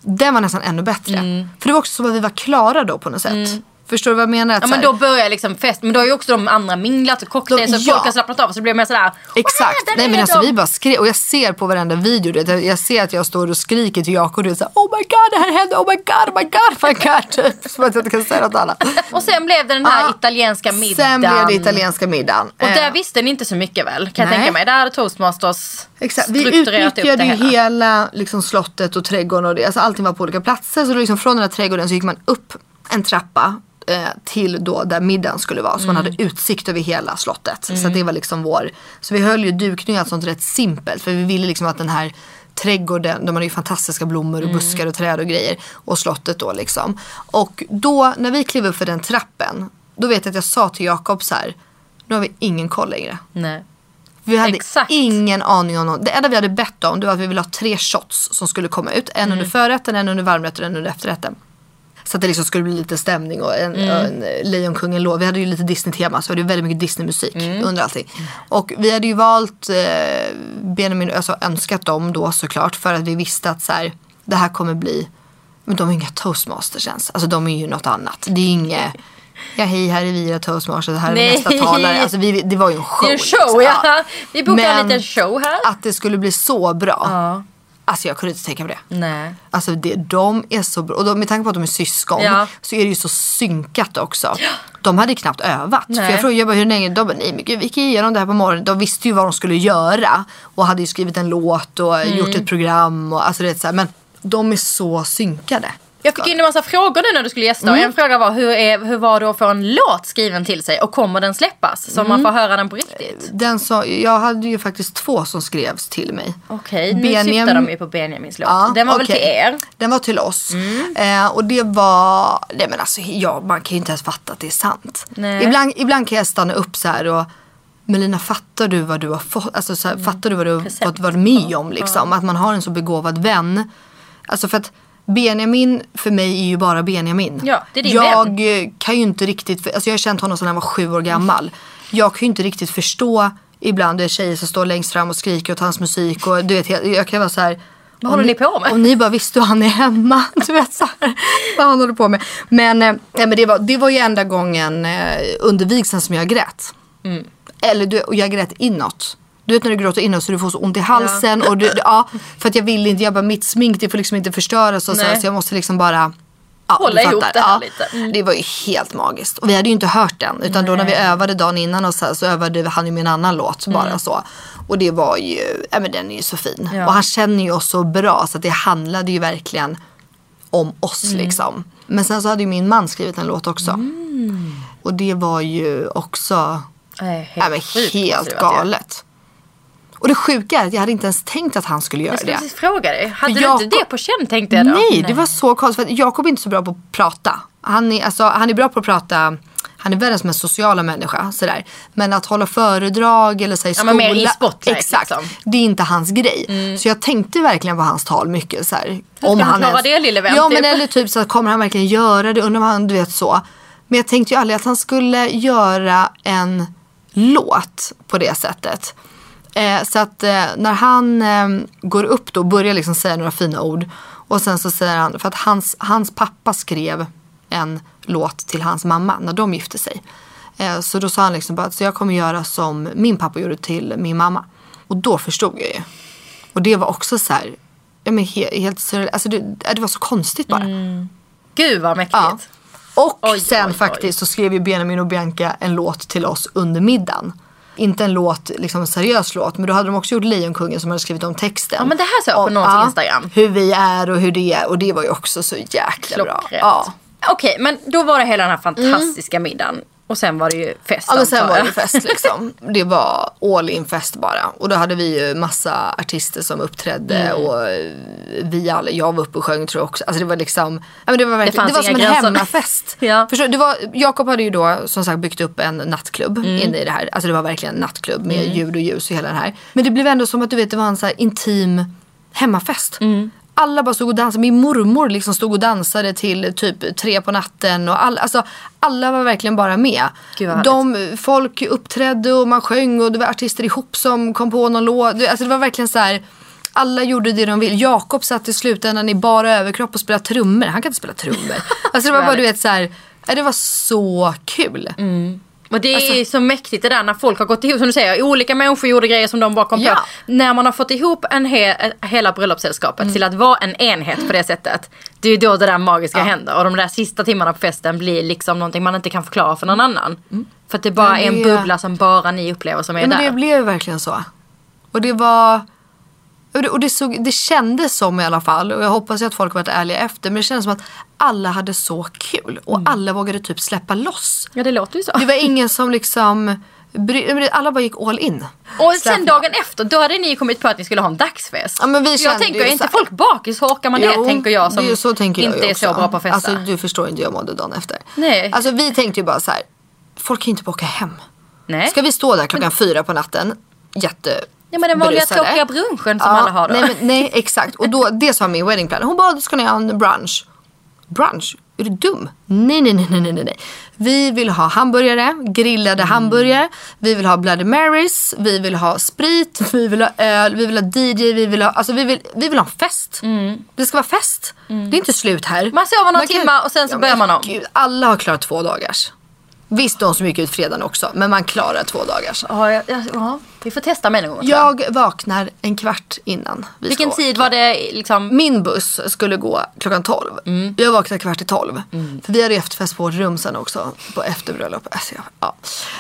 den var nästan ännu bättre. För det var också så att vi var klara då på något sätt. Förstår du vad jag menar? Att Ja men då börjar liksom fest, men då har ju också de andra minglat och cocktails så ja. folk har slappnat av så det blir mer sådär Exakt. "Åh, där Nej men alltså de." vi bara skrek och jag ser på varenda video, du vet, jag ser att jag står och skriker till Jakob och du såhär Oh my god det här hände, oh my god, oh my god, oh my god. [LAUGHS] Typ. Som att jag inte kan säga något annat. [LAUGHS] Och sen blev det den här Ja. italienska middagen. Sen blev det italienska middagen. Och där Eh, visste ni inte så mycket väl? Kan jag Nej. tänka mig. Där hade toastmasters Exakt. Vi utnyttjade det ju hela. hela liksom, slottet och trädgården och det. Alltså, allting var på olika platser. Så liksom, från den här trädgården så gick man upp en trappa till då där middagen skulle vara. Så man Mm. hade utsikt över hela slottet. Så det var liksom vår. Så vi höll ju dukning och allt sånt rätt simpelt. För vi ville liksom att den här trädgården, de hade ju fantastiska blommor Mm. och buskar och träd och grejer. Och slottet då liksom. Och då när vi klev upp för den trappen. Då vet jag att jag sa till Jakob så här. Nu har vi ingen koll längre. Nej. Vi hade Exakt. ingen aning om något. Det enda vi hade bett om det var att vi ville ha tre shots som skulle komma ut. En Mm. under förrätten, en under varmrätten och en under efterrätten. Så att det liksom skulle bli lite stämning och en, Mm. en eh, Lejonkungen-låt. Vi hade ju lite Disney-tema så det var väldigt mycket Disney-musik Mm. under allting. Och vi hade ju valt eh, Benjamin, alltså önskat dem då såklart för att vi visste att så här, det här kommer bli, men de är inga toastmasters ens. Alltså de är ju något annat. Det är inget, ja hej här är vi era toastmasters, här är Nej. nästa talare. Alltså vi, det var ju en show. Det är en show liksom. ja. Vi bokar en liten show här. Att det skulle bli så bra. Ja. Alltså jag kunde inte tänka mig det. Nej. Alltså det, de är så bra. Och de, med tanke på att de är syskon Ja. så är det ju så synkat också. De hade knappt övat. Nej. För jag frågade jag bara, hur länge? De bara, nej men gud vi gick igenom det här på morgonen. De visste ju vad de skulle göra. Och hade ju skrivit en låt och Mm. gjort ett program. Och, alltså det är så här, men de är så synkade. Jag fick in en massa frågor nu när du skulle gästa Mm. en fråga var hur, är, hur var det att få en låt skriven till sig och kommer den släppas så Mm. man får höra den på riktigt? Den så, jag hade ju faktiskt två som skrevs till mig. Okej, nu Benjam- syftar de ju på Benjamins låt. Ja, den var väl okej. till er? Den var till oss. Mm. Eh, och det var, nej men alltså ja, man kan ju inte ens fatta att det är sant. Nej. Ibland, ibland kan jag stanna upp så här och Melina fattar du vad du har fått, alltså så här, fattar du vad du har fått varit med om liksom. Att man har en så begåvad vän. Alltså för att Benjamin för mig är ju bara Benjamin. Ja, det är din jag vän. kan ju inte riktigt, för- alltså jag har känt honom sedan han var sju år gammal. Jag kan ju inte riktigt förstå ibland det är tjejer som står längst fram och skriker åt hans musik och du vet, jag, kan vara så här. Vad håller om ni på med? Om ni bara visste hur han är hemma. [LAUGHS] Du vet så här, vad han håller på med. Men, eh, men det, var, det var ju enda gången eh, under vigseln som jag grät. Mm. Eller du, och jag grät inåt. Du vet när du gråter inåt så du får så ont i halsen. Och du, ja, [LAUGHS] för att jag vill inte, jag bara mitt smink det får liksom inte förstöras och så, Nej. så jag måste liksom bara Ja, hålla ihop det här Ja, lite. Mm. Det var ju helt magiskt. Och vi hade ju inte hört den. Utan då när vi övade dagen innan och så, här, så övade han ju med en annan låt. Bara så. Och det var ju, ja men den är ju så fin. Ja. Och han känner ju oss så bra så att det handlade ju verkligen om oss liksom. Men sen så hade ju min man skrivit en låt också. Och det var ju också Nej, ja, men helt galet. Och det sjuka är att jag hade inte ens tänkt att han skulle göra Jag skulle det. fråga dig. Hade du inte Jakob- det på känn tänkte jag då? Nej, det var så konstigt. För att Jakob är inte så bra på att prata. Han är, alltså, han är bra på att prata. Han är världens mest sociala människa. Sådär. Men att hålla föredrag eller säga Ja, skola. men mer i spotlight, Exakt. liksom. Mm. Det är inte hans grej. Så jag tänkte verkligen på hans tal mycket. Såhär, ska han klara det, lille vän, Ja men typ? eller typ så kommer han verkligen göra det? Undrar om han, du vet så. Men jag tänkte ju aldrig att han skulle göra en låt på det sättet. Eh, så att eh, när han eh, går upp då och börjar liksom säga några fina ord. Och sen så säger han, för att hans, hans pappa skrev en låt till hans mamma när de gifte sig. Eh, så då sa han liksom bara att så jag kommer göra som min pappa gjorde till min mamma. Och då förstod jag ju. Och det var också så här, ja men he, helt surreal. Alltså det, det var så konstigt bara. Gud vad mäktigt. Ja. Och Oj, sen oj, oj. faktiskt så skrev ju Benjamin och Bianca en låt till oss under middagen. Inte en låt, liksom en seriös låt, men då hade de också gjort Lejonkungen som hade skrivit om texten. Ja, men det här såg jag på någons Instagram. Hur vi är och hur det är och det var ju också så jäkla bra. Klockrent. Ja. Okej, men då var det hela den här fantastiska middagen. Och sen var det ju fest Ja men sen var det fest [LAUGHS] liksom. Det var all in fest bara. Och då hade vi ju massa artister som uppträdde Mm. och eh, vi alla, jag var uppe och sjöng tror jag också. Alltså det var liksom, ja men det var verkligen, fanns det, var som en gränser. hemmafest. [LAUGHS] Ja. Förstår, det var, Jakob hade ju då som sagt byggt upp en nattklubb Mm. inne i det här. Alltså det var verkligen en nattklubb med ljud och ljus och hela den här. Men det blev ändå som att du vet det var en så intim hemmafest. Mm. Alla bara stod och dansade. Min mormor liksom stod och dansade till typ tre på natten. Och alla, alltså, alla var verkligen bara med. De, folk uppträdde och man sjöng och det var artister ihop som kom på någon låt. Alltså, det var verkligen så här. Alla gjorde det de vill. Jakob satt i slutändan i bara överkropp och spelade trummor. Han kan inte spela trummor. [LAUGHS] Alltså det var bara du vet så här. Det var så kul. Och det är Alltså- så mäktigt det där när folk har gått ihop, som du säger, olika människor gjorde grejer som de bara kom Ja. på. När man har fått ihop en he- hela bröllopssällskapet Mm. till att vara en enhet på det sättet. Det är ju då det där magiska händer. Och de där sista timmarna på festen blir liksom någonting man inte kan förklara för någon annan. För att det bara Men är en det- bubbla som bara ni upplever som är Ja, men där. det blev verkligen så. Och det var... Och det, och det, såg, det kändes som i alla fall, och jag hoppas att folk varit ärliga efter, men det kändes som att alla hade så kul. Och Mm. alla vågade typ släppa loss. Ja det låter ju så. Det var ingen som liksom... men Alla bara gick all in. Och sen Släpp- dagen efter, då hade ni kommit på att ni skulle ha en dagsfest. Ja, men vi jag tänker, är så inte folk bakis, hur orkar man det? Tänker jag som det så tänker jag inte ju är så bra på att festa. Alltså du förstår inte hur jag mådde dagen efter. Nej. Alltså vi tänkte ju bara så här. folk kan ju inte bara åka hem. Nej. Ska vi stå där klockan fyra på natten, jätte Ja men den vanliga tråkiga brunchen som alla har då. Nej, men, nej exakt. Och då, det sa min weddingplanner. Hon bara, ska ni ha en brunch? Brunch? Är du dum? Nej, nej, nej, nej, nej, nej. Vi vill ha hamburgare, grillade Mm. hamburgare. Vi vill ha Bloody Marys. Vi vill ha sprit. Vi vill ha öl. Vi vill ha DJ. Vi vill ha, alltså vi vill, vi vill ha en fest. Det ska vara fest. Det är inte slut här. Mm. Man sover några timmar och sen så Ja, börjar man om. Gud, alla har klarat två dagars. Visst de som gick ut fredagen också. Men man klarar två dagars. Ja, ja, ja, vi får testa med någon gång. Jag vaknar en kvart innan vi Vilken ska tid var det liksom? min buss skulle gå klockan 12. Mm. Jag vaknade kvart i 12. För vi hade efterfest på vårt rum sen också. På efterbröllop. Alltså, ja.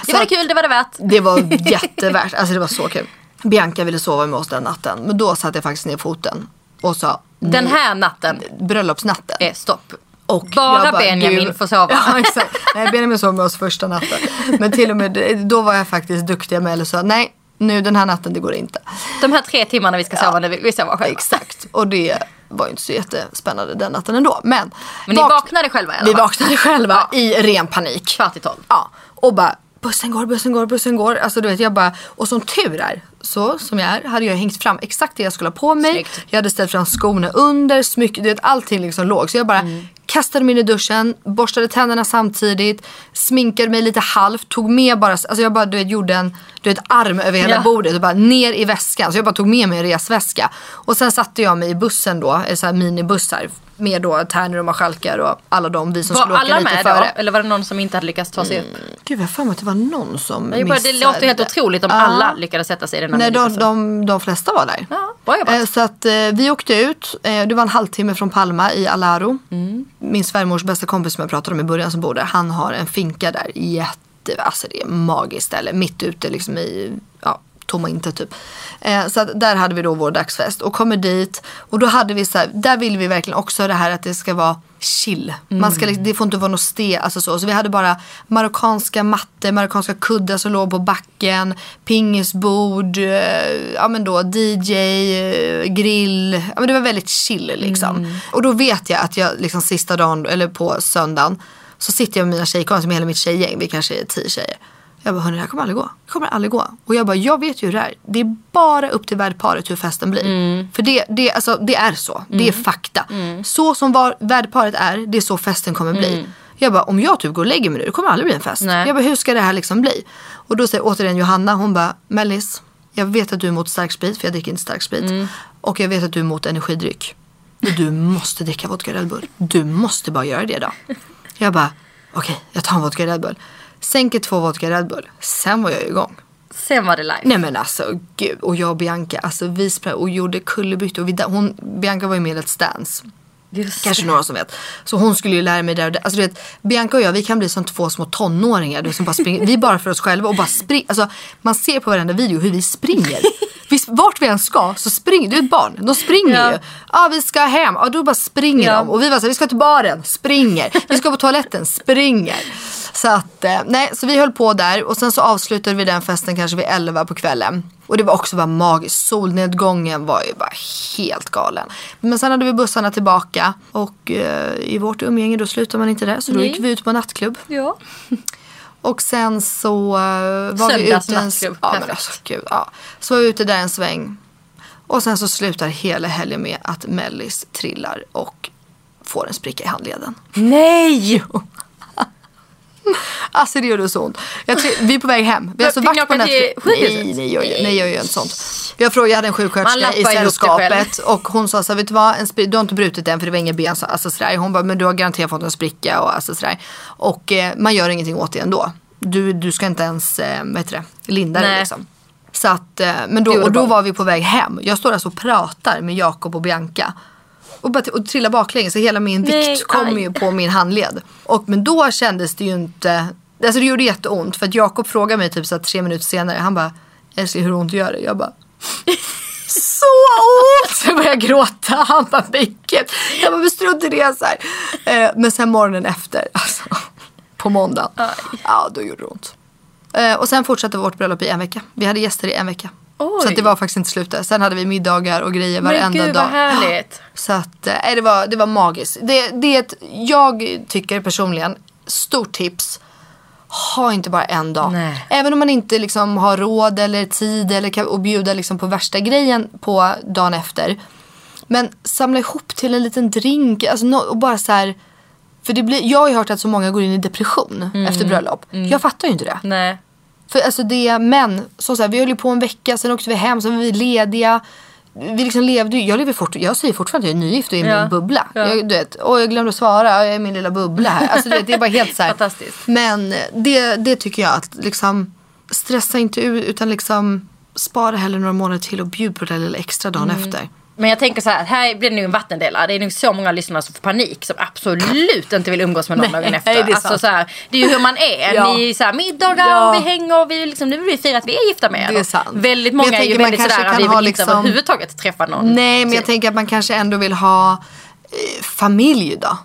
Det var det kul, det var det värt. det var jättevärt. Alltså det var så kul. Bianca ville sova med oss den natten. Men då satte jag faktiskt ner foten. Och sa Den här natten bröllopsnatten. är stopp. Och Bara jag Benjamin får sova. [LAUGHS] Ja exakt. Nej Benjamin sov med oss första natten. Men till och med då var jag faktiskt duktig med och sa nej nu den här natten det går inte. De här tre timmarna vi ska sova när vi, vi sover själva. Exakt. Och det var ju inte så jättespännande den natten ändå. Men, Men ni vak- vaknade själva i alla Vi fall? vaknade själva i ren panik. Kvart i tolv. Ja, och bara bussen går, bussen går, bussen går. Alltså du vet jag bara, och som tur är, så som jag är, hade jag hängt fram exakt det jag skulle ha på mig. Snyggt. Jag hade ställt fram skorna under, smyck, du vet allting liksom låg. Så jag bara Mm. kastade mig in i duschen, borstade tänderna samtidigt, sminkade mig lite halvt, tog med bara, alltså jag bara du vet gjorde en du vet, arm över hela Ja. bordet och bara ner i väskan. Så jag bara tog med mig en resväska. Och sen satte jag mig i bussen då, eller så här minibussar. Med då Tärner och marskalkar och alla de vi som Var skulle åka alla lite med före. då? Eller var det någon som inte hade lyckats ta sig upp? Gud, jag har för mig att det var någon som är bara, det missade. låter helt otroligt om Ja. alla lyckades sätta sig i den Nej, de, de, de flesta var där. Ja, bra jobbat. Eh, Så att eh, vi åkte ut. Eh, det var en halvtimme från Palma i Alaro. Mm. Min svärmors bästa kompis som jag pratade om i början som bor där. Han har en finka där. Jätte, alltså det är magiskt ställe. Mitt ute liksom i ja, tomma inte typ. Eh, så att där hade vi då vår dagsfest och kommer dit. Och då hade vi så här, där vill vi verkligen också det här att det ska vara chill. Man ska, liksom- det får inte vara något ste, alltså så. Så vi hade bara marockanska mattor, marockanska kuddar som låg på backen, pingisbord, eh, ja men då DJ, eh, grill. Ja men det var väldigt chill liksom. Och då vet jag att jag liksom sista dagen, eller på söndagen, så sitter jag med mina tjejkompisar, som är hela mitt tjejgäng, vi kanske är tio tjejer. Jag bara, hörni det här kommer aldrig gå. Det kommer aldrig gå. Och jag bara, jag vet ju hur det är. Det är bara upp till värdparet hur festen blir. För det, det, alltså, det är så. Det är fakta. Så som var, värdparet är, det är så festen kommer bli. Jag bara, om jag typ går och lägger mig nu, det kommer aldrig bli en fest. Nej. Jag bara, hur ska det här liksom bli? Och då säger återigen Johanna, hon bara, Mellis, jag vet att du är emot starksprit, för jag dricker inte starksprit. Och jag vet att du är emot energidryck. Du måste dricka vodka Red Bull. Du måste bara göra det då. Jag bara, okej, jag tar en vodka Red Bull. Sänker två vodka Red Bull. Sen var jag igång. Sen var det live. Nej men alltså gud. Och jag och Bianca, alltså vi sprang och gjorde kullerbyttor. Hon, Bianca var ju med i Let's Dance. Just Kanske några som vet. Så hon skulle ju lära mig där och där. Alltså du vet, Bianca och jag vi kan bli som två små tonåringar. Du som bara springer. Vi är bara för oss själva och bara springer. Alltså man ser på varenda video hur vi springer. Vi, vart vi än ska så springer, du är ett barn, de springer Ja. ju. Ja vi ska hem, ja då bara springer Ja. de. Och vi var så här, vi ska till baren, springer. Vi ska på toaletten, springer. Så att, eh, nej, så vi höll på där och sen så avslutade vi den festen kanske vid 11 på kvällen. Och det var också bara magiskt. Solnedgången var ju bara helt galen. Men sen hade vi bussarna tillbaka och eh, i vårt umgänge då slutade man inte där. Så då Nej. gick vi ut på nattklubb. Ja. [LAUGHS] Och sen så uh, var vi ute en, nattklubb, ja, men alltså, gud, ja. Så var vi ute där en sväng. Och sen så slutar hela helgen med att Mellis trillar och får en spricka i handleden. Nej! [LAUGHS] [LAUGHS] Alltså det gjorde så ont. Tror, vi är på väg hem. Vi har alltså varit på sjukhuset? Nej, nej, jag, gör- nej, jag gör inte sånt. Jag, frågade, jag hade en sjuksköterska i sällskapet och hon sa så här, vet du vad, en du har inte brutit den för det var inga ben. Så, alltså, sådär. Hon bara, men du har garanterat fått en spricka och alltså, sådär. Och eh, man gör ingenting åt det ändå. Du, du ska inte ens, eh, vad heter det, linda det liksom. Så att, eh, men då, och då var vi på väg hem. Jag står alltså och pratar med Jakob och Bianca. Och, bara, och trillar baklänges så hela min Nej, vikt kommer aj. ju på min handled. Och, men då kändes det ju inte, alltså det gjorde jätteont. För att Jakob frågade mig typ så tre minuter senare, han bara, älskling hur ont gör det? Jag bara, [LAUGHS] så ont! Så jag började gråta. Han bara, vilket? Jag bara, strunt i det så här. Eh, men sen morgonen efter, alltså, på måndagen, ja då gjorde det ont. Eh, och sen fortsatte vårt bröllop i en vecka. Vi hade gäster i en vecka. Oj. Så det var faktiskt inte slut där. Sen hade vi middagar och grejer Men varenda gud dag. vad härligt. [GASPS] Så att, eh, det, var, det var magiskt. Det, det är ett, jag tycker personligen, stort tips. Ha inte bara en dag. Nej. Även om man inte liksom har råd eller tid eller kan och bjuda liksom på värsta grejen på dagen efter. Men samla ihop till en liten drink. Alltså, nå- och bara så här, för det blir, jag har ju hört att så många går in i depression Mm. efter bröllop. Jag fattar ju inte det. Nej. För alltså det, men som så här, vi höll ju på en vecka, sen åkte vi hem, sen var vi lediga. Vi liksom levde ju, jag lever fort, jag säger fortfarande att jag är nygift och är i Ja. min bubbla. Ja. Jag, du vet, och jag glömde svara, jag är i min lilla bubbla här. Alltså vet, det är bara helt så här. [LAUGHS] Fantastiskt. Men det, det tycker jag att liksom stressa inte ut utan liksom spara hellre några månader till och bjud på det där lilla extra dagen Mm. efter. Men jag tänker så här, här blir det nog en vattendelare. Det är nog så många lyssnare som får panik som absolut inte vill umgås med någon Nej, dagen efter. det är alltså, så här, det är ju hur man är. Ja. Ni är så här, middagar Ja. vi hänger och vi liksom, nu vill vi fira att vi är gifta med er. Det är sant. Väldigt många är ju man väldigt sådär, kan vi vill inte liksom- överhuvudtaget träffa någon. Nej men jag tänker att man kanske ändå vill ha eh, familj då.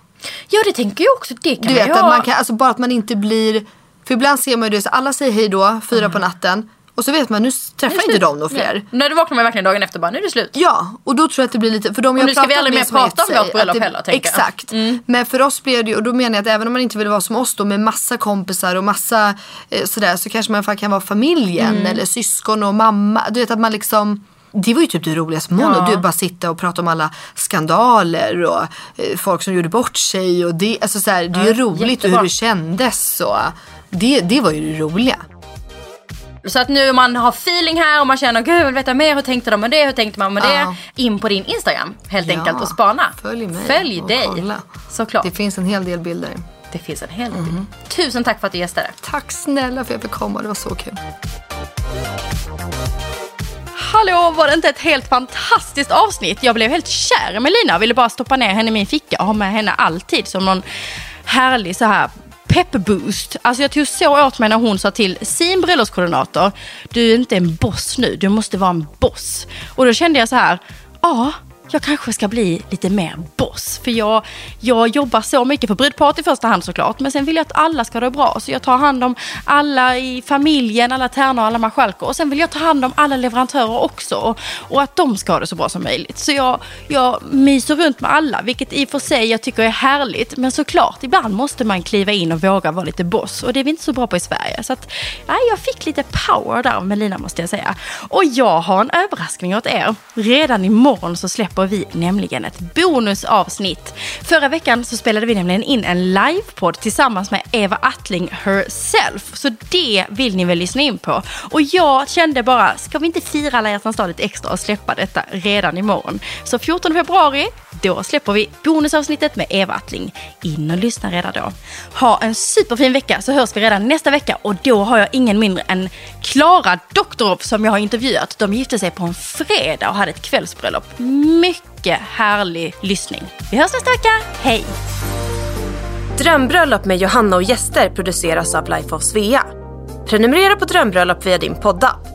Ja det tänker jag också, det kan Du man vet ju att man kan, alltså bara att man inte blir För ibland ser man ju det så alla säger hej då, fyra Mm. på natten Och så vet man nu träffar inte de några fler När du vaknar man verkligen dagen efter bara, nu är det slut. Ja, och då tror jag att det blir lite, för de jag nu ska vi aldrig mer prata om vårt bröllop heller, tänker. Exakt. Men för oss blir det ju, och då menar jag att även om man inte vill vara som oss då med massa kompisar och massa eh, sådär så kanske man kan vara familjen Mm. eller syskon och mamma. Du vet att man liksom det var ju typ det roligaste med Ja. Du bara sitta och prata om alla skandaler och eh, folk som gjorde bort sig. Och det, alltså så här, det är ju Ja, roligt och hur det kändes. Och det, det var ju det roliga. Så att nu man har feeling här och man känner gud jag vill veta mer, hur tänkte de med det, hur tänkte man med det? In på din Instagram helt Ja, enkelt och spana. följ mig Följ och dig. kolla. Såklart. Det finns en hel del bilder. Det finns en hel del. Tusen tack för att du gästade. Tack snälla för att jag fick komma, det var så kul. Hallå, var det inte ett helt fantastiskt avsnitt? Jag blev helt kär med Lina, ville bara stoppa ner henne i min ficka och ha med henne alltid som någon härlig så här peppboost. Alltså jag tog så åt mig när hon sa till sin bröllopskoordinator, du är inte en boss nu, du måste vara en boss. Och då kände jag så här, ja, jag kanske ska bli lite mer boss. För jag, jag jobbar så mycket för brudparet i första hand såklart. Men sen vill jag att alla ska ha det bra. Så jag tar hand om alla i familjen, alla tärnor, alla marskalkor. Och sen vill jag ta hand om alla leverantörer också. Och, och, att de ska ha det så bra som möjligt. Så jag, jag myser runt med alla. Vilket i och för sig jag tycker är härligt. Men såklart, ibland måste man kliva in och våga vara lite boss. Och det är vi inte så bra på i Sverige. Så att, nej, jag fick lite power där av Melina måste jag säga. Och jag har en överraskning åt er. Redan imorgon så släpper vi nämligen ett bonusavsnitt. Förra veckan så spelade vi nämligen in en livepodd tillsammans med Eva Attling herself. Så det vill ni väl lyssna in på. Och jag kände bara, ska vi inte fira alla hjärtans dag lite extra och släppa detta redan imorgon? Så 14 februari, då släpper vi bonusavsnittet med Eva Attling. In och lyssna redan då. Ha en superfin vecka så hörs vi redan nästa vecka och då har jag ingen mindre än Klara Doktorov som jag har intervjuat. De gifte sig på en fredag och hade ett kvällsbröllop. Mycket härlig lyssning. Vi hörs nästa vecka. Hej! Drömbröllop med Johanna och gäster produceras av Life of Svea. Prenumerera på Drömbröllop via din poddapp.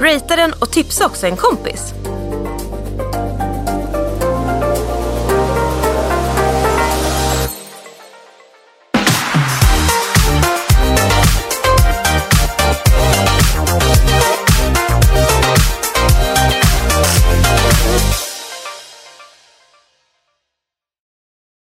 Ratea den och tipsa också en kompis.